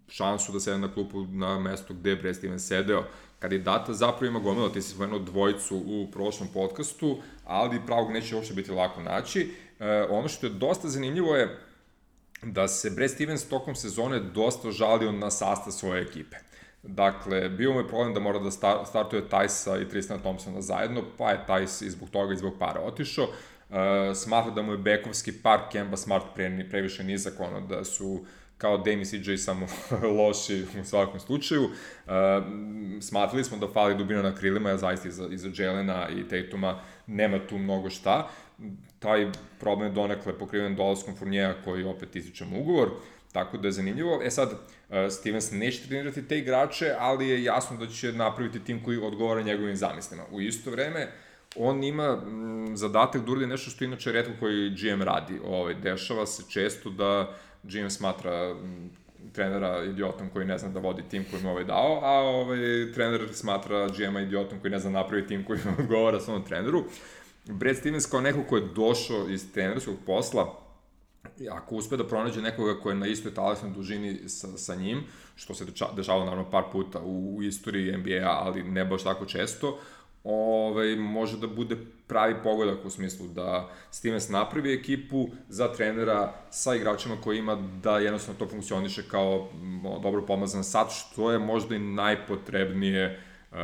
šansu da sede na klupu na mesto gde je Brad Stevens sedeo. Kandidata zapravo ima gomila, ti si spomenuo dvojicu u prošlom podcastu, ali pravog neće uopšte biti lako naći. Uh, ono što je dosta zanimljivo je da se Brad Stevens tokom sezone dosta žalio na sastav svoje ekipe. Dakle, bio mu je problem da mora da star, startuje Tajsa i Tristana Thompsona zajedno, pa je Tajs i zbog toga i zbog para otišao. Uh, smatra da mu je bekovski par Kemba Smart pre, previše nizak, ono da su kao Dame i CJ samo [laughs] loši u svakom slučaju. Uh, smatrali smo da fali dubina na krilima, ja zaista iza, iza Jelena i Tatuma nema tu mnogo šta. Taj problem je donekle pokriven dolaskom Fournijera koji opet ističe mu ugovor. Tako da je zanimljivo. E sad, uh, Stevens neće trenirati te igrače, ali je jasno da će napraviti tim koji odgovara njegovim zamislima. U isto vreme, on ima mm, zadatak da uradi nešto što inače redko koji GM radi. Ovaj, dešava se često da GM smatra mm, trenera idiotom koji ne zna da vodi tim koji mu ovaj dao, a ovaj trener smatra GM-a idiotom koji ne zna napravi tim koji mu odgovara svom treneru. Brad Stevens kao neko ko je došao iz trenerskog posla, ako uspe da pronađe nekoga ko je na istoj talasnoj dužini sa, sa njim, što se dešava naravno par puta u, u istoriji NBA, ali ne baš tako često, ovaj, može da bude pravi pogodak u smislu da Stevens napravi ekipu za trenera sa igračima koji ima da jednostavno to funkcioniše kao dobro pomazan sat, što je možda i najpotrebnije uh,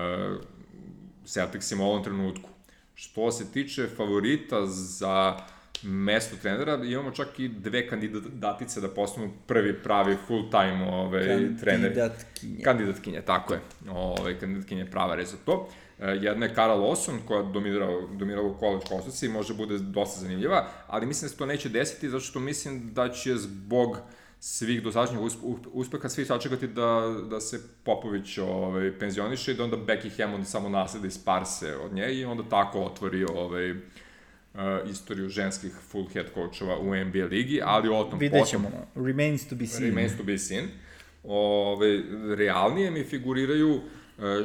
Celticsima u ovom trenutku. Što se tiče favorita za mesto trenera, imamo čak i dve kandidatice da postanu prvi pravi full-time ove, treneri. Kandidatkinje. Kandidatkinje, tako je. Ove, kandidatkinje prava reza to. E, jedna je Kara Lawson, koja dominira, dominira u college košarci i može bude dosta zanimljiva, ali mislim da se to neće desiti, zato što mislim da će zbog svih dosadašnjih uspeha svi sačekati da, da se Popović ovaj, penzioniše i da onda Becky Hammond samo nasledi Sparse od nje i onda tako otvori ovaj, uh, istoriju ženskih full head coachova u NBA ligi, ali o tom Vidjet ćemo, potom, remains to be seen. Remains to be seen. Ove, realnije mi figuriraju uh,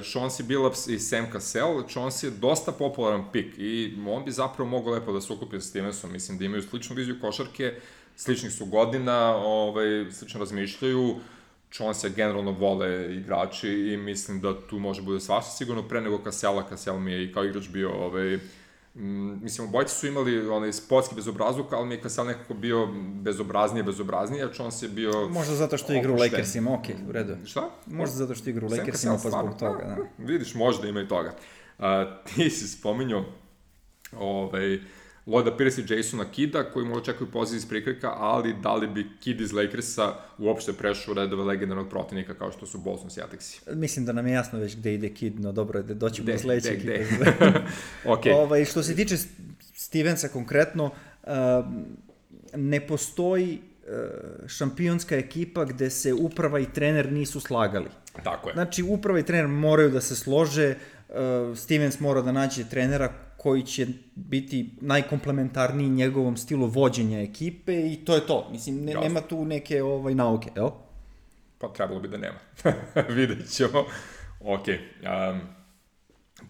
Chauncey Billups i Sam Cassell. Chauncey je dosta popularan pik i on bi zapravo mogao lepo da se ukupi sa Stevensom. Mislim da imaju sličnu viziju košarke, sličnih su godina, ovaj, slično razmišljaju. Chauncey generalno vole igrači i mislim da tu može bude svašta sigurno pre nego Cassella. Cassell mi je i kao igrač bio ovaj, Mm, mislim, obojice su imali onaj sportski bezobrazluk, ali mi je Kasel nekako bio bezobraznije, bezobraznije, a Jones je bio... Možda zato što igra u Lakersima, ok, u redu. Šta? Možda zato što igra u Lakersima, pa zbog toga, da. Vidiš, možda ima i toga. Uh, [laughs] ti si spominjao ovaj, Lloyda Pierce i Jasona Kida, koji možda čekaju poziv iz prikrika, ali da li bi Kid iz Lakersa uopšte prešao redove legendarnog protivnika kao što su Boston Celticsi? Mislim da nam je jasno već gde ide Kid, no dobro je da doćemo do sledeće ekipe. [laughs] okay. ovaj, što se tiče Stevensa konkretno, uh, ne postoji uh, šampionska ekipa gde se uprava i trener nisu slagali. Tako je. Znači, uprava i trener moraju da se slože, uh, Stevens mora da nađe trenera koji će biti najkomplementarniji njegovom stilu vođenja ekipe i to je to. Mislim, ne, nema tu neke ovaj, nauke, jel? Pa trebalo bi da nema. [laughs] Vidjet ćemo. Ok. Um,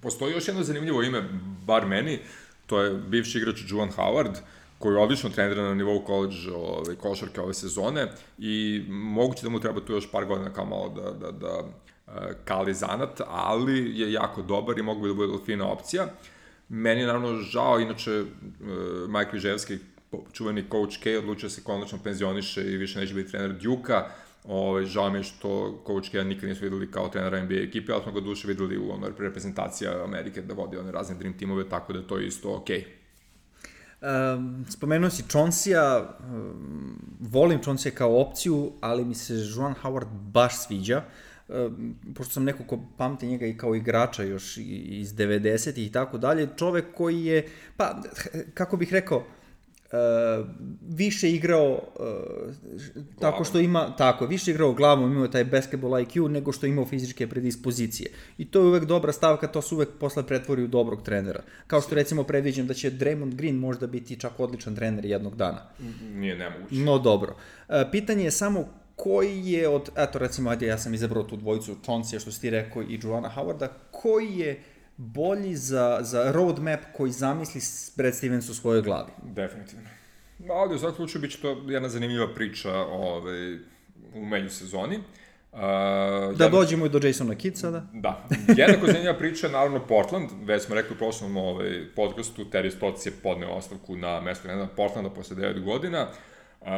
postoji još jedno zanimljivo ime, bar meni, to je bivši igrač Juan Howard, koji je odlično trenira na nivou college ovaj, košarke ove sezone i moguće da mu treba tu još par godina kao malo da, da, da uh, kali zanat, ali je jako dobar i mogu bi da bude fina opcija. Uh, Meni je naravno žao, inače uh, Mike Viževski, čuveni coach K, odlučio da se konačno penzioniše i više neće biti trener Duke-a. Ovaj, žao mi je što coach K nikad nisu videli kao trenera NBA ekipe, ali smo ga duše videli u onoj reprezentacija Amerike da vodi one razne dream timove, tako da je to isto okej. Okay. Um, spomenuo si Chonsija, um, volim Chonsija kao opciju, ali mi se Juan Howard baš sviđa. Uh, pošto sam neko ko pamti njega i kao igrača još iz 90-ih i tako dalje, čovek koji je, pa, kako bih rekao, Uh, više igrao uh, tako što ima tako više igrao glavom imao taj basketball IQ nego što imao fizičke predispozicije. I to je uvek dobra stavka to se uvek posle pretvori u dobrog trenera. Kao što recimo predviđam da će Draymond Green možda biti čak odličan trener jednog dana. Nije nemoguće. No dobro. Uh, pitanje je samo koji je od, eto recimo, ajde, ja sam izabrao tu dvojicu Chauncey, što si ti rekao, i Joana Howarda, koji je bolji za, za roadmap koji zamisli Brad Stevens u svojoj glavi? Definitivno. Ali u svakom slučaju bit će to jedna zanimljiva priča ovaj, u menju sezoni. Uh, da jedna... dođemo i do Jasona Kidd sada. Da. Jednako zanimljiva priča je naravno Portland. Već smo rekli u prošlom ovaj, podcastu, Terry Stotts je podneo ostavku na mesto trenera Portlanda posle 9 godina. Uh,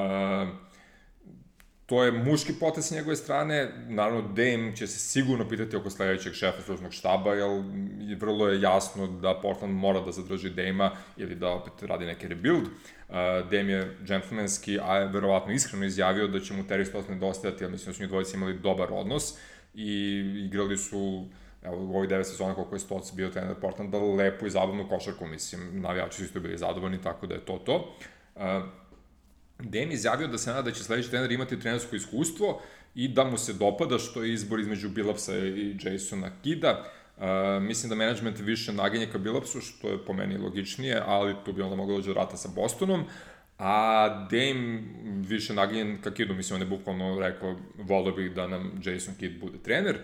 to je muški potes s njegove strane, naravno Dame će se sigurno pitati oko sledećeg šefa stručnog štaba, jer vrlo je jasno da Portland mora da zadrži Dame-a ili da opet radi neki rebuild. Uh, Dame je džentlmenski, a je verovatno iskreno izjavio da će mu Terry Stotts nedostajati, ali mislim da su njih dvojice imali dobar odnos i igrali su evo, u ovih devet sezona koliko je Stotts bio trener Portlanda, lepo i zabavnu košarku, mislim, navijači su isto bili zadovoljni, tako da je to to. Uh, Dem izjavio da se nada da će sledeći trener imati trenersko iskustvo i da mu se dopada što je izbor između Billupsa i Jasona Kida. Uh, mislim da management više naginje ka Billupsu, što je po meni logičnije, ali tu bi onda moglo dođe do rata sa Bostonom. A Dame više naginjen ka Kidu, mislim, on je bukvalno rekao, volio bih da nam Jason Kidd bude trener.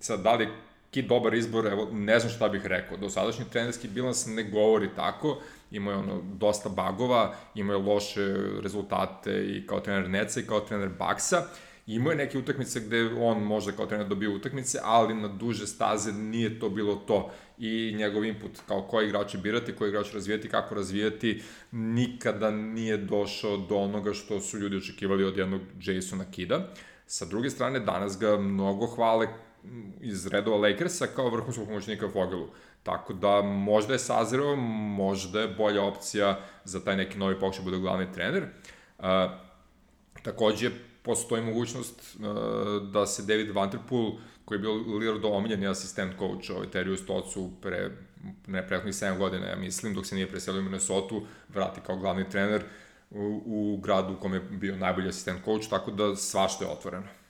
Sad, da li Kid dobar izbor, evo, ne znam šta bih rekao. Dosadašnji trenerski bilans ne govori tako, ima je ono dosta bagova, ima je loše rezultate i kao trener Neca i kao trener Baksa. Imao je neke utakmice gde on možda kao trener dobio utakmice, ali na duže staze nije to bilo to. I njegov input kao koji igrače birati, koji igrače razvijati, kako razvijati, nikada nije došao do onoga što su ljudi očekivali od jednog Jasona Kida. Sa druge strane, danas ga mnogo hvale iz redova Lakersa kao vrhunskog pomoćnika Fogelu. Tako da možda je sazreo, možda je bolja opcija za taj neki novi pokušaj da bude glavni trener. Uh, takođe, postoji mogućnost uh, da se David Vanderpool, koji je bio Lillard omiljeni asistent coach ovaj Teriju Stocu pre ne prethodnih 7 godina, ja mislim, dok se nije preselio u Minnesota, vrati kao glavni trener u, u gradu u kome je bio najbolji asistent coach, tako da svašta je otvoreno.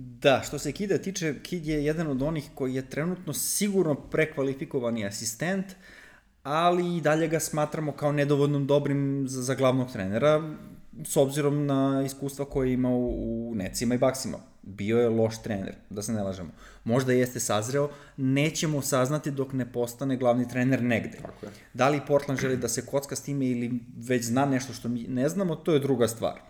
Da, što se Kida tiče, Kid je jedan od onih koji je trenutno sigurno prekvalifikovani asistent, ali i dalje ga smatramo kao nedovoljno dobrim za, za glavnog trenera, s obzirom na iskustva koje je imao u Necima i Baksima. Bio je loš trener, da se ne lažemo. Možda jeste sazreo, nećemo saznati dok ne postane glavni trener negde. Tako je. Da li Portland želi da se kocka s time ili već zna nešto što mi ne znamo, to je druga stvar.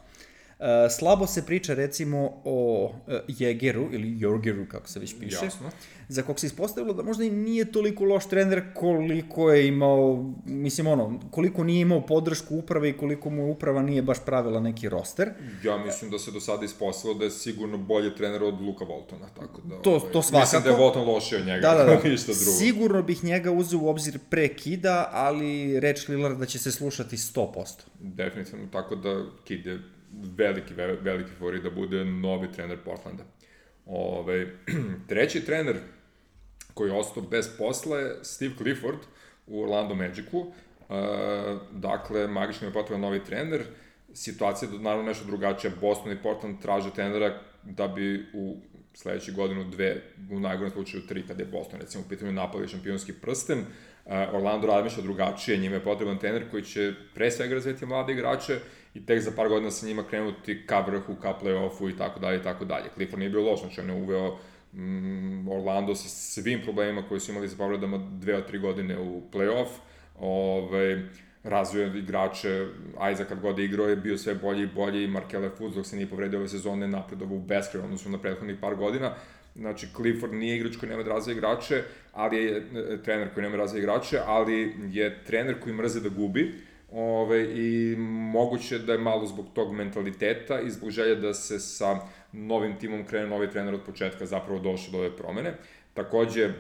E, slabo se priča recimo o e, Jegeru ili Jorgeru kako se već piše. Jasno. Za kog se ispostavilo da možda i nije toliko loš trener koliko je imao, mislim ono, koliko nije imao podršku uprave i koliko mu uprava nije baš pravila neki roster. Ja mislim da se do sada ispostavilo da je sigurno bolji trener od Luka Voltona, tako da... To, ovaj, to svakako. Mislim da je Volton lošio od njega, Da, da, da. [laughs] ništa drugo. Sigurno bih njega uzeo u obzir pre Kida, ali reč Lillarda će se slušati 100%. Definitivno, tako da Kid je veliki, ve- veliki favorit da bude novi trener Portlanda. Ove, [clears throat] treći trener koji je ostao bez posla je Steve Clifford u Orlando Magicu. E, dakle, magično je potreban novi trener. Situacija je naravno nešto drugačija. Boston i Portland traže trenera da bi u sledećih godinu, dve, u najgorem slučaju tri, kada je Boston, recimo, u pitanju napali šampionski prsten. E, Orlando razmišlja drugačije, njima je potreban trener koji će pre svega razvijeti mlade igrače i tek za par godina sa njima krenuti ka vrhu, ka play-offu i tako dalje i tako dalje. Clifford nije bio loš, znači on je uveo mm, Orlando sa svim problemima koji su imali sa povredama dve od tri godine u play-off. Ove, razvio igrače, Isaac kad god je igrao je bio sve bolji i bolji, Markele Fultz dok se nije povredio ove sezone napredovao u beskraj, odnosno na prethodnih par godina. Znači, Clifford nije igrač koji nema da razvija igrače, ali je e, trener koji nema da razvija igrače, ali je trener koji mrze da gubi, Ove, I moguće da je malo zbog tog mentaliteta i zbog želje da se sa novim timom krene novi trener od početka zapravo došao do ove promene. Takođe,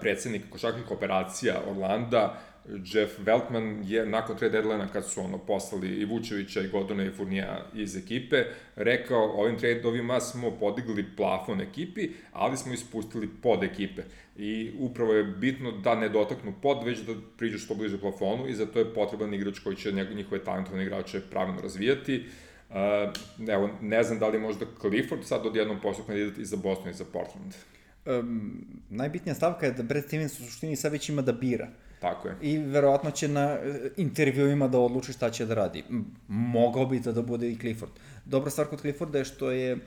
predsednik košarkaških operacija Orlanda, Jeff Veltman je nakon trade deadline kad su ono poslali i Vučevića i Godona i Furnija iz ekipe, rekao ovim trade-ovima smo podigli plafon ekipi, ali smo ispustili pod ekipe. I upravo je bitno da ne dotaknu pod, već da priđu što bliže plafonu i zato je potreban igrač koji će njihove talentovne igrače pravilno razvijati. Uh, evo, ne znam da li možda Clifford sad odjednom postao kandidat i za Boston i za Portland. Um, najbitnija stavka je da Brad Stevens u suštini sad već ima da bira. Tako je. I verovatno će na e, intervjuima da odluči šta će da radi. Mogao bi da, da bude i Clifford. Dobra stvar kod Clifforda je što je uh,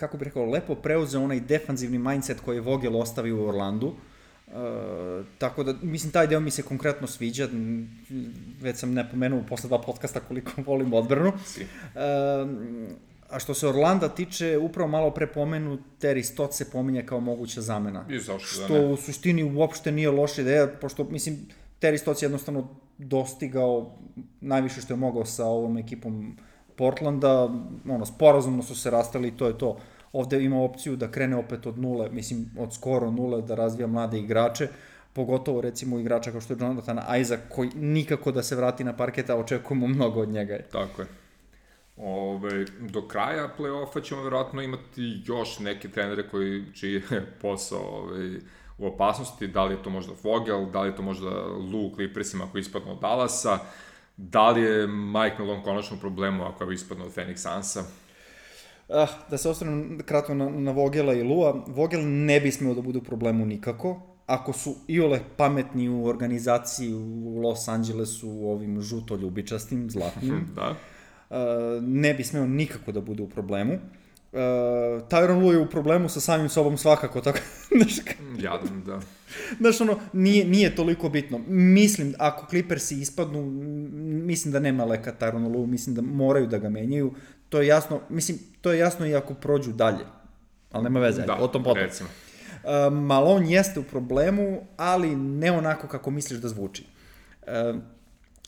kako bih rekao, lepo preuzeo onaj defanzivni mindset koji je Vogel ostavio u Orlandu. Uh, tako da, mislim, taj deo mi se konkretno sviđa. Već sam napomenuo posle dva podcasta koliko [laughs] volim odbranu. Uh, a što se Orlanda tiče, upravo malo pre pomenu, Terry Stott se pominje kao moguća zamena. I zašto da Što ne? u suštini uopšte nije loša ideja, pošto, mislim, Terry Stotts je jednostavno dostigao najviše što je mogao sa ovom ekipom Portlanda, ono, sporazumno su se rastali i to je to. Ovde ima opciju da krene opet od nule, mislim, od skoro nule, da razvija mlade igrače, pogotovo recimo igrača kao što je Jonathan Isaac, koji nikako da se vrati na parket, a očekujemo mnogo od njega. Tako je. Ove, do kraja play-offa ćemo verovatno imati još neke trenere koji, čiji je [laughs] posao ove, u opasnosti, da li je to možda Vogel, da li je to možda Lou Clippersima koji ispadnu od Dallasa, da li je Mike Malone konačno u problemu ako je ispadnu od Phoenix Sunsa. Ah, da se osvrnem kratko na, na Vogela i Lua, Vogel ne bi smeo da bude u problemu nikako, ako su iole pametni u organizaciji u Los Angelesu, u ovim žuto-ljubičastim, zlatnim, [laughs] Da. Uh, ne bi smeo nikako da bude u problemu. Uh, Tyron Lue je u problemu sa samim sobom svakako, [laughs] tako, znaš, Jadan, da. Znaš, ono, nije, nije toliko bitno. Mislim, ako Clippersi ispadnu, mislim da nema leka Tyrone Lue, mislim da moraju da ga menjaju. To je jasno, mislim, to je jasno i ako prođu dalje. Ali nema veze, Da, o tom potom. recimo. Uh, Malone jeste u problemu, ali ne onako kako misliš da zvuči. Uh,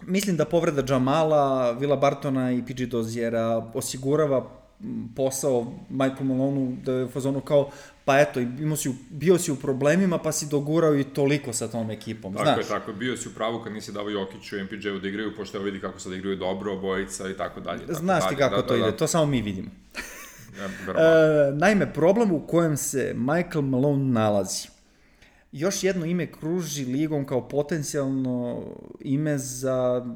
mislim da povreda Jamala, Vila Bartona i PG Doziera osigurava posao Michael Maloneu da je u fazonu kao pa eto, imao si, bio si u problemima pa si dogurao i toliko sa tom ekipom, Tako znaš. je, tako je. Bio si u pravu kad nisi davo Jokiću i MPJ-u da igraju, pošto evo vidi kako sad igraju dobro, obojica i tako dalje. tako Znaš ti dalje. kako Da, to da, ide, da. to samo mi vidimo. [laughs] E, naime, problem u kojem se Michael Malone nalazi. Još jedno ime kruži ligom kao potencijalno ime za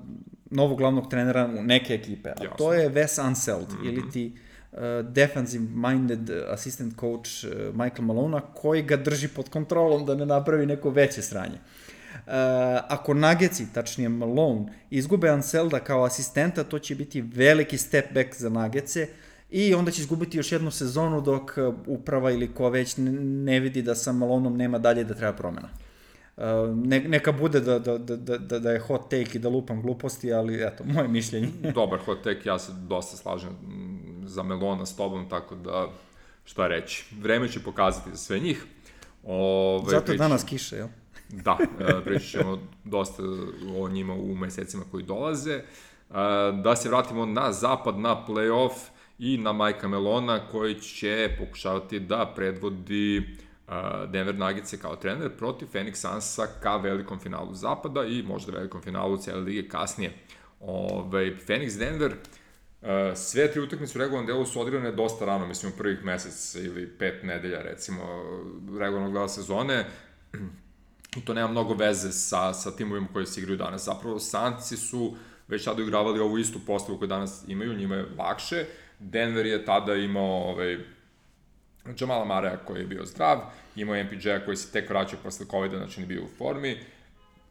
novog glavnog trenera u neke ekipe. A to je Wes Unseld, mm -hmm. ili ti uh, defensive minded assistant coach uh, Michael Malona koji ga drži pod kontrolom da ne napravi neko veće sranje. Uh, ako Nageci, tačnije Malone, izgube Anselda kao asistenta, to će biti veliki step back za Nagece i onda će izgubiti još jednu sezonu dok uh, uprava ili ko već ne, vidi da sa Malonom nema dalje da treba promena. Uh, ne, neka bude da, da, da, da, da je hot take i da lupam gluposti, ali eto, moje mišljenje. [laughs] Dobar hot take, ja se dosta slažem mm, za Melona s tobom, tako da šta reći. Vreme će pokazati za sve njih. Ove, Zato je danas kiša, jel? [laughs] Da, e, pričat ćemo dosta o njima u mesecima koji dolaze. E, Da se vratimo na zapad, na playoff i na Majka Melona koji će pokušavati da predvodi Denver Nuggets kao trener protiv Phoenix Sunsa ka velikom finalu zapada i možda velikom finalu cijele lige kasnije. Ove, Phoenix Denver Uh, sve tri utakmice u regularnom delu su odigrane dosta rano, mislim u prvih mesec ili pet nedelja recimo regularnog dela sezone. I to nema mnogo veze sa, sa timovima koji se igraju danas. Zapravo, Sanci su već tada igravali ovu istu postavu koju danas imaju, njima je lakše. Denver je tada imao ovaj, Jamala Mareja koji je bio zdrav, imao je MPJ-a koji se tek vraćao posle COVID-a, znači nije bio u formi.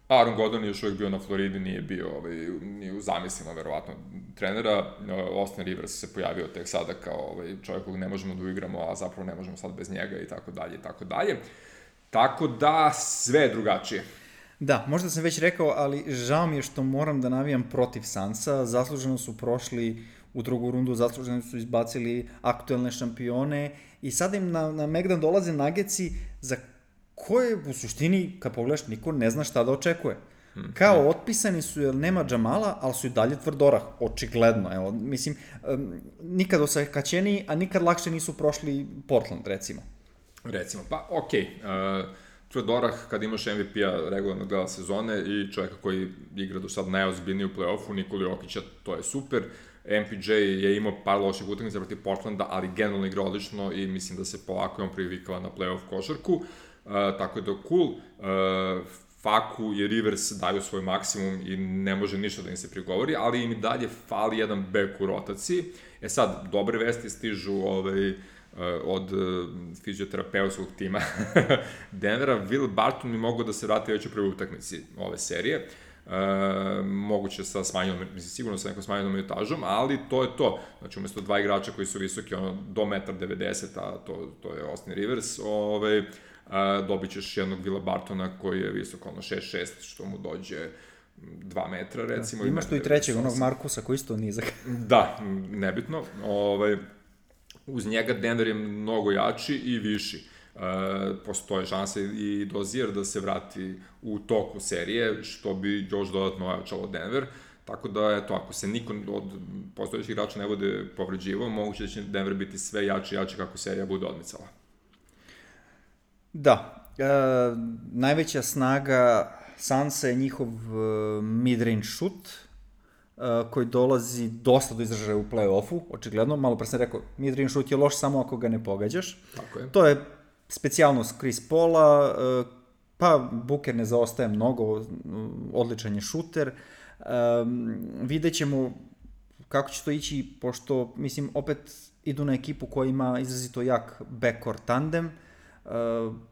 Aaron Gordon je još uvijek bio na Floridi, nije bio ovaj, ni u zamislima, verovatno, trenera. Austin Rivers se pojavio tek sada kao ovaj, čovjek kog ne možemo da uigramo, a zapravo ne možemo sad bez njega i tako dalje i tako dalje. Tako da, sve je drugačije. Da, možda sam već rekao, ali žao mi je što moram da navijam protiv Sansa. Zasluženo su prošli u drugu rundu, zasluženo su izbacili aktuelne šampione i sada im na, na Megdan dolaze nageci za koje u suštini, kad pogledaš, niko ne zna šta da očekuje. Kao otpisani su jer nema Džamala, ali su i dalje tvrdorah, očigledno. Evo, mislim, um, nikad osakaćeniji, a nikad lakše nisu prošli Portland, recimo. Recimo, pa okej, okay. uh, Tvrdorah kad imaš MVP-a regularnog dela sezone i čovjeka koji igra do sad najozbiljniji u play-offu, Nikoli Jokića, to je super. MPJ je imao par loših utakmica protiv Portlanda, ali generalno igra odlično i mislim da se polako on privikava na play-off košarku. Uh, tako da cool. Uh, Faku i Rivers daju svoj maksimum i ne može ništa da im se prigovori, ali im i dalje fali jedan bek u rotaciji. E sad, dobre vesti stižu ovaj, od fizioterapeutskog tima [laughs] Denvera. Will Barton mi mogu da se vrati već u prvoj utakmici ove serije. E, moguće sa smanjenom, mislim, sigurno sa nekom smanjenom etažom, ali to je to. Znači, umesto dva igrača koji su visoki, ono, do 1,90 m, a to, to je Austin Rivers, ovaj, uh, dobit ćeš jednog Vila Bartona koji je visok, ono, 6-6, što mu dođe 2 metra, recimo. Da, imaš tu i trećeg, onog Markusa koji isto nizak. [laughs] da, nebitno. Ovaj, uz njega Denver je mnogo jači i viši. E, postoje šanse i dozijer da se vrati u toku serije, što bi još dodatno ojačalo Denver. Tako da, eto, ako se niko od postojećih igrača ne bude povređivao, moguće da će Denver biti sve jači i jači kako serija bude odmicala. Da, e, najveća snaga Sansa je njihov e, mid-range shoot, e, koji dolazi dosta do izražaja u play-offu, očigledno, malo pre sam rekao, mid-range shoot je loš samo ako ga ne pogađaš. Tako je. To je specijalnost Chris Paula, e, pa Booker ne zaostaje mnogo, odličan je šuter. Um, vidjet ćemo kako će to ići, pošto, mislim, opet idu na ekipu koja ima izrazito jak backcourt tandem.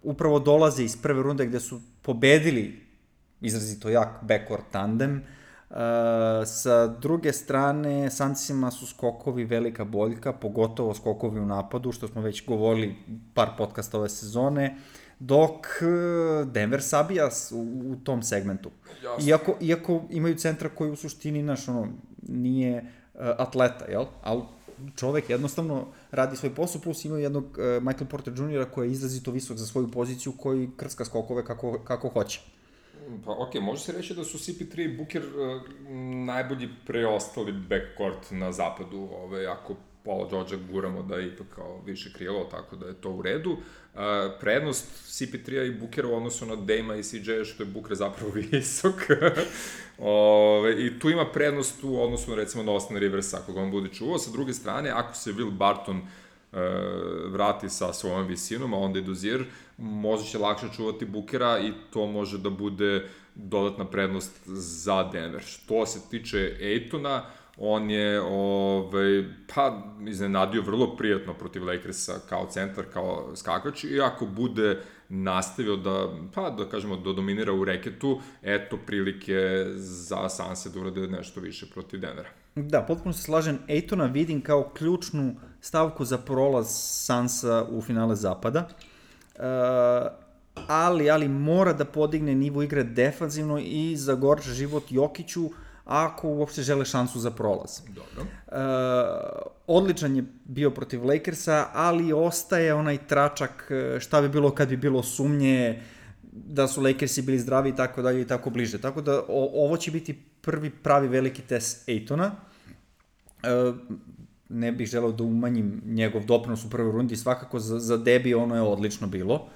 Upravo dolaze iz prve runde gde su pobedili izrazito jak backcourt tandem. Uh, sa druge strane, Sansima su skokovi velika boljka, pogotovo skokovi u napadu, što smo već govorili par podcasta ove sezone, dok uh, Denver sabija u, u tom segmentu. Jasno. Iako, iako imaju centra koji u suštini, naš, ono, nije uh, atleta, jel? Ali čovek jednostavno radi svoj posao, plus ima jednog uh, Michael Porter Jr. koji je izrazito visok za svoju poziciju, koji krska skokove kako, kako hoće. Pa ok, može se reći da su CP3 i Booker uh, najbolji preostali backcourt na zapadu, ove, ako Paula George guramo da je ipak kao više krilo, tako da je to u redu. Uh, prednost CP3-a i Bookera u odnosu na Dame-a i CJ-a što je Booker zapravo [laughs] visok. Ove, I tu ima prednost u odnosu na recimo na Austin Rivers ako ga on bude čuvao. Sa druge strane, ako se Will Barton uh, vrati sa svojom visinom, a onda i Dozier, može će lakše čuvati Bukera i to može da bude dodatna prednost za Denver. Što se tiče Ejtona, on je ovaj, pa, iznenadio vrlo prijatno protiv Lakersa kao centar, kao skakač i ako bude nastavio da, pa da kažemo, da dominira u reketu, eto prilike za Sanse da urade nešto više protiv Denvera. Da, potpuno se slažem. Ejtona vidim kao ključnu stavku za prolaz Sansa u finale zapada. Uh, ali, ali mora da podigne nivo igre defanzivno i zagorča život Jokiću, ako uopšte žele šansu za prolaz. Dobro. Uh, odličan je bio protiv Lakersa, ali ostaje onaj tračak e, šta bi bilo kad bi bilo sumnje da su Lakersi bili zdravi i tako dalje i tako bliže. Tako da o, ovo će biti prvi pravi veliki test Ejtona. Uh, ne bih želeo da umanjim njegov doprinos u prvoj rundi, svakako za, za Debi ono je odlično bilo.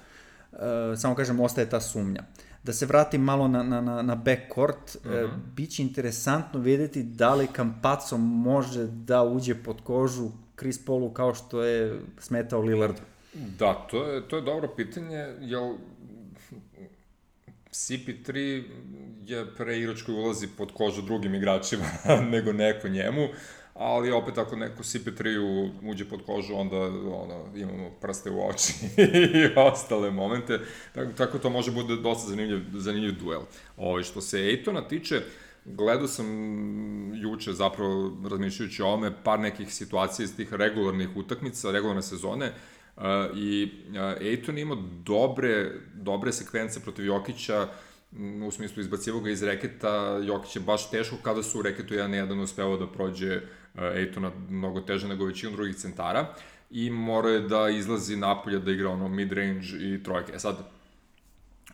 Uh, samo kažem, ostaje ta sumnja. Da se vratim malo na, na, na, na backcourt, uh -huh. uh, bit će interesantno videti da li Campazzo može da uđe pod kožu Chris Paulu kao što je smetao Lillardu. Da, to je, to je dobro pitanje, jel CP3 je preigrač koji ulazi pod kožu drugim igračima [laughs] nego neko njemu, ali opet ako neko CP3 uđe pod kožu, onda ono, imamo prste u oči [laughs] i ostale momente, tako, tako to može bude dosta zanimljiv, zanimljiv duel. Ovo, što se Ejtona tiče, gledao sam juče zapravo razmišljajući o ome par nekih situacija iz tih regularnih utakmica, regularne sezone, Uh, I uh, Ejton ima dobre, dobre sekvence protiv Jokića, u smislu izbacivo ga iz reketa, Jokić je baš teško kada su u reketu 1-1 uspeo da prođe Ejtona mnogo teže nego većinu drugih centara i mora je da izlazi napolje da igra ono mid-range i trojke. E sad,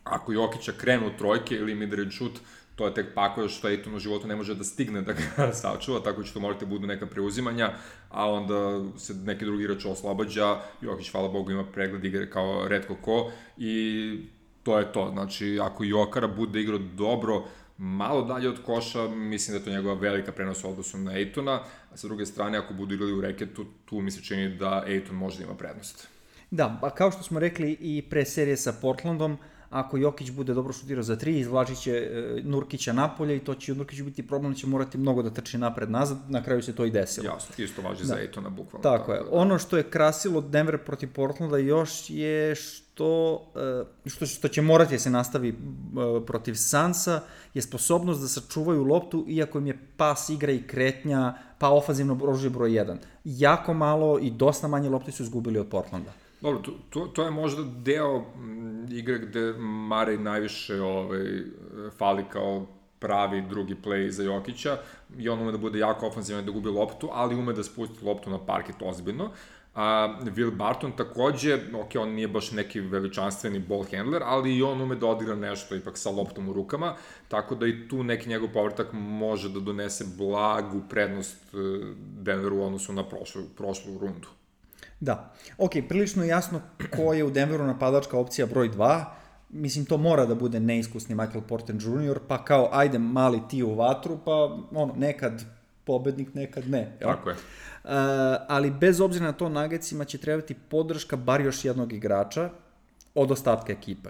ako Jokića krenu trojke ili mid-range shoot, to je tek pakao što Ejton u životu ne može da stigne da ga [laughs] sačuva, tako će to morate da budu neka preuzimanja, a onda se neki drugi igrač oslobađa, Jokić, hvala Bogu, ima pregled igre kao redko ko i to je to. Znači, ako Jokara bude igrao dobro, malo dalje od koša, mislim da je to njegova velika prenos u odnosu na Ejtona, a sa druge strane, ako budu igrali u reketu, tu mi se čini da Ejton može da ima prednost. Da, pa kao što smo rekli i pre serije sa Portlandom, ako Jokić bude dobro šutirao za tri, izvlačit će e, Nurkića napolje i to će Nurkiću biti problem, će morati mnogo da trči napred nazad, na kraju se to i desilo. Jasno, isto važi da. za Ejtona bukvalno. Tako, tako je. Da. Ono što je krasilo Denver protiv Portlanda još je što, e, što, što će morati da se nastavi e, protiv Sansa, je sposobnost da sačuvaju loptu, iako im je pas igra i kretnja, pa ofanzivno oružje broj 1. Jako malo i dosta manje lopti su izgubili od Portlanda. Dobro, to, to, to je možda deo igre gde Marej najviše ovaj, fali kao pravi drugi play za Jokića i on ume da bude jako ofenzivan da gubi loptu, ali ume da spusti loptu na parket ozbiljno. A Will Barton takođe, ok, on nije baš neki veličanstveni ball handler, ali i on ume da odigra nešto ipak sa loptom u rukama, tako da i tu neki njegov povrtak može da donese blagu prednost eh, Denveru u odnosu na prošlu, prošlu rundu. Da. Ok, prilično jasno ko je u Denveru napadačka opcija broj 2. Mislim, to mora da bude neiskusni Michael Porter Jr., pa kao, ajde, mali ti u vatru, pa ono, nekad pobednik, nekad ne. Jel? Tako je. Uh, ali bez obzira na to, Nagecima će trebati podrška bar još jednog igrača od ostatka ekipe.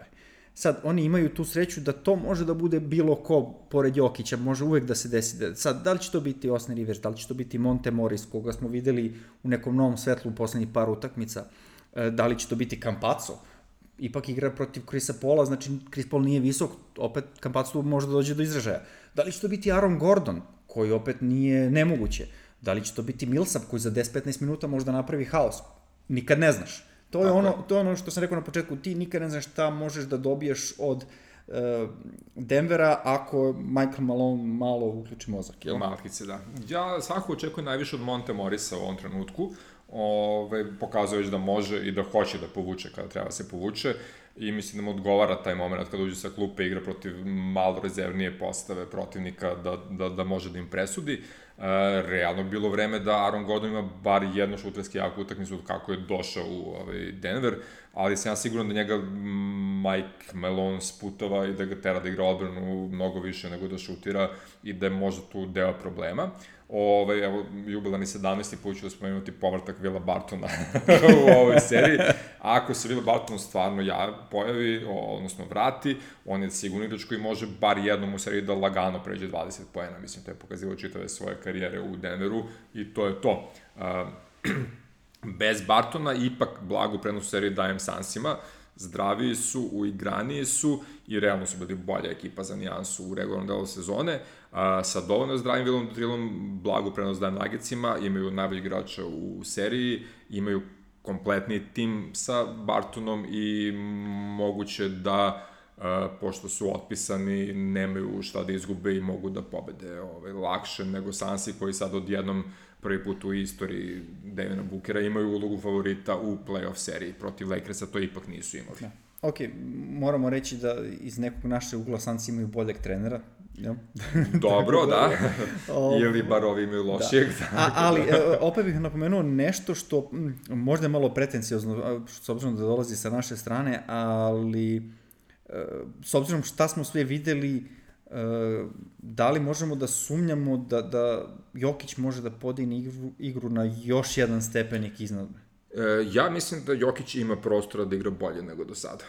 Sad, oni imaju tu sreću da to može da bude bilo ko pored Jokića, može uvek da se desi. Da, sad, da li će to biti Osne Rivers, da li će to biti Monte Morris, koga smo videli u nekom novom svetlu u poslednjih par utakmica, e, da li će to biti Campazzo, ipak igra protiv Krisa Pola, znači Chris Paul nije visok, opet Kampac tu može da dođe do izražaja. Da li će to biti Aaron Gordon, koji opet nije nemoguće? Da li će to biti Millsap, koji za 10-15 minuta može da napravi haos? Nikad ne znaš. To je, ono, to je ono što sam rekao na početku, ti nikad ne znaš šta možeš da dobiješ od uh, Denvera ako Michael Malone malo uključi mozak. Jel? Malkice, da. Ja svakako očekujem najviše od Monte Morisa u ovom trenutku. Ove, pokazuje da može i da hoće da povuče kada treba da se povuče i mislim da mu odgovara taj moment kada uđe sa klupe igra protiv malo rezervnije postave protivnika da, da, da može da im presudi. Uh, realno bilo vreme da Aaron Gordon ima bar jednu šuterski jaku utakmicu od kako je došao u ovaj, Denver, ali sam ja siguran da njega Mike Malone sputava i da ga tera da igra odbranu mnogo više nego da šutira i da je možda tu deo problema. Ove, evo, jubilani 17. put ću da spomenuti povratak Vila Bartona [laughs] u ovoj seriji. Ako se Vila Barton stvarno ja pojavi, odnosno vrati, on je sigurno igrač koji može bar jednom u seriji da lagano pređe 20 poena. Mislim, to je pokazivo čitave svoje karijere u Denveru i to je to. Uh, [clears throat] bez Bartona ipak blagu prenos seriji dajem Sansima. Zdraviji su, uigraniji su i realno su bili bolja ekipa za nijansu u regularnom delu sezone. A, sa dovoljno zdravim Vilom Drilom blagu prenos dajem Nagecima, imaju najbolji igrača u seriji, imaju kompletni tim sa Bartonom i moguće da Uh, pošto su otpisani, nemaju šta da izgube i mogu da pobede ovaj, lakše nego Sansi koji sad odjednom prvi put u istoriji Devina Bookera imaju ulogu favorita u playoff seriji protiv Lakersa, to ipak nisu imali. Da. Ok, moramo reći da iz nekog naše ugla Sansi imaju boljeg trenera, Ja. [laughs] Dobro, da. Ili bar ovi imaju da. lošijeg. Da. A, ali, e, opet bih napomenuo nešto što možda je malo pretencijozno, s obzirom da dolazi sa naše strane, ali e, s obzirom šta smo sve videli, e, da li možemo da sumnjamo da, da Jokić može da podigne igru, igru na još jedan stepenik iznad? Ja mislim da Jokić ima prostora da igra bolje nego do sada.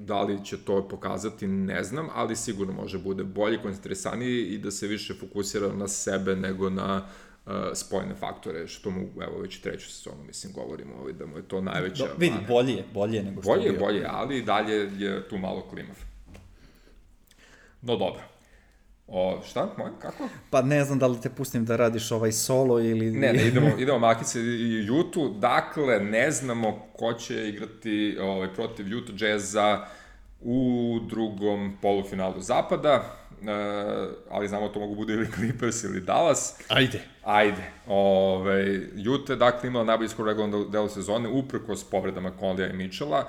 Da li će to pokazati, ne znam, ali sigurno može bude bolji, koncentrisaniji i da se više fokusira na sebe nego na uh, spojne faktore, što mu, evo, već treću sezonu, mislim, govorimo ovaj, da mu je to najveća... Do, vidi, bolje je, bolje je nego što bolje je bio. Bolje je, ali dalje je tu malo klimav. No dobro. O, šta? Moj, kako? Pa ne znam da li te pustim da radiš ovaj solo ili... Ne, ne, idemo, idemo Makice i Jutu. Dakle, ne znamo ko će igrati ovaj, protiv Jutu Jazza u drugom polufinalu Zapada ali znamo to mogu bude ili Clippers ili Dallas. Ajde. Ajde. Ove, je dakle imala najbolji skoro regularno delu sezone, uprko s povredama Conlija i Mitchella.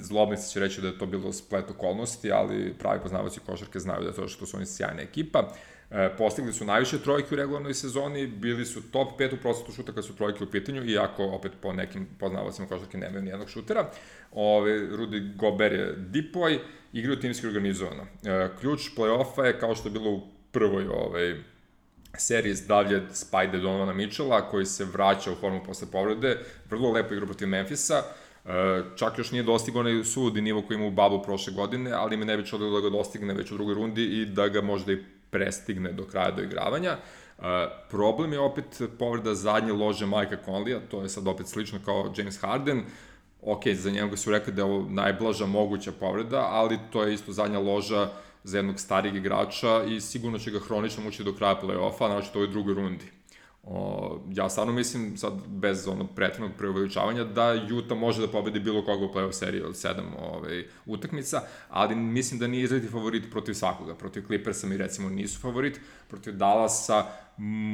Zlobnici će reći da je to bilo splet okolnosti, ali pravi poznavaci košarke znaju da je to što su oni sjajna ekipa. E, postigli su najviše trojke u regularnoj sezoni, bili su top 5 u procetu šuta kad su trojke u pitanju, iako opet po nekim poznavacima košarke nemaju nijednog šutera. Ove, Rudy Gober je dipoj, igraju timski organizovano. E, ključ play-offa je kao što je bilo u prvoj ovaj, seriji zdravlje Spajde Donovana Mitchella, koji se vraća u formu posle povrede, vrlo lepo igra protiv Memfisa, e, čak još nije dostigao onaj sudi nivo koji ima u Babu prošle godine, ali me ne bi čudilo da ga dostigne već u drugoj rundi i da ga možda i prestigne do kraja do igravanja. Uh, problem je opet povreda zadnje lože Majka Conleya, to je sad opet slično kao James Harden. Ok, za njega su rekli da je ovo najblaža moguća povreda, ali to je isto zadnja loža za jednog starijeg igrača i sigurno će ga hronično mući do kraja play-offa, znači to je drugoj rundi. O, ja stvarno mislim, sad bez onog pretrednog preuveličavanja, da Utah može da pobedi bilo koga u play-off seriji od sedam ovaj, utakmica, ali mislim da nije izrediti favorit protiv svakoga. Protiv Clippersa mi recimo nisu favorit, protiv Dallasa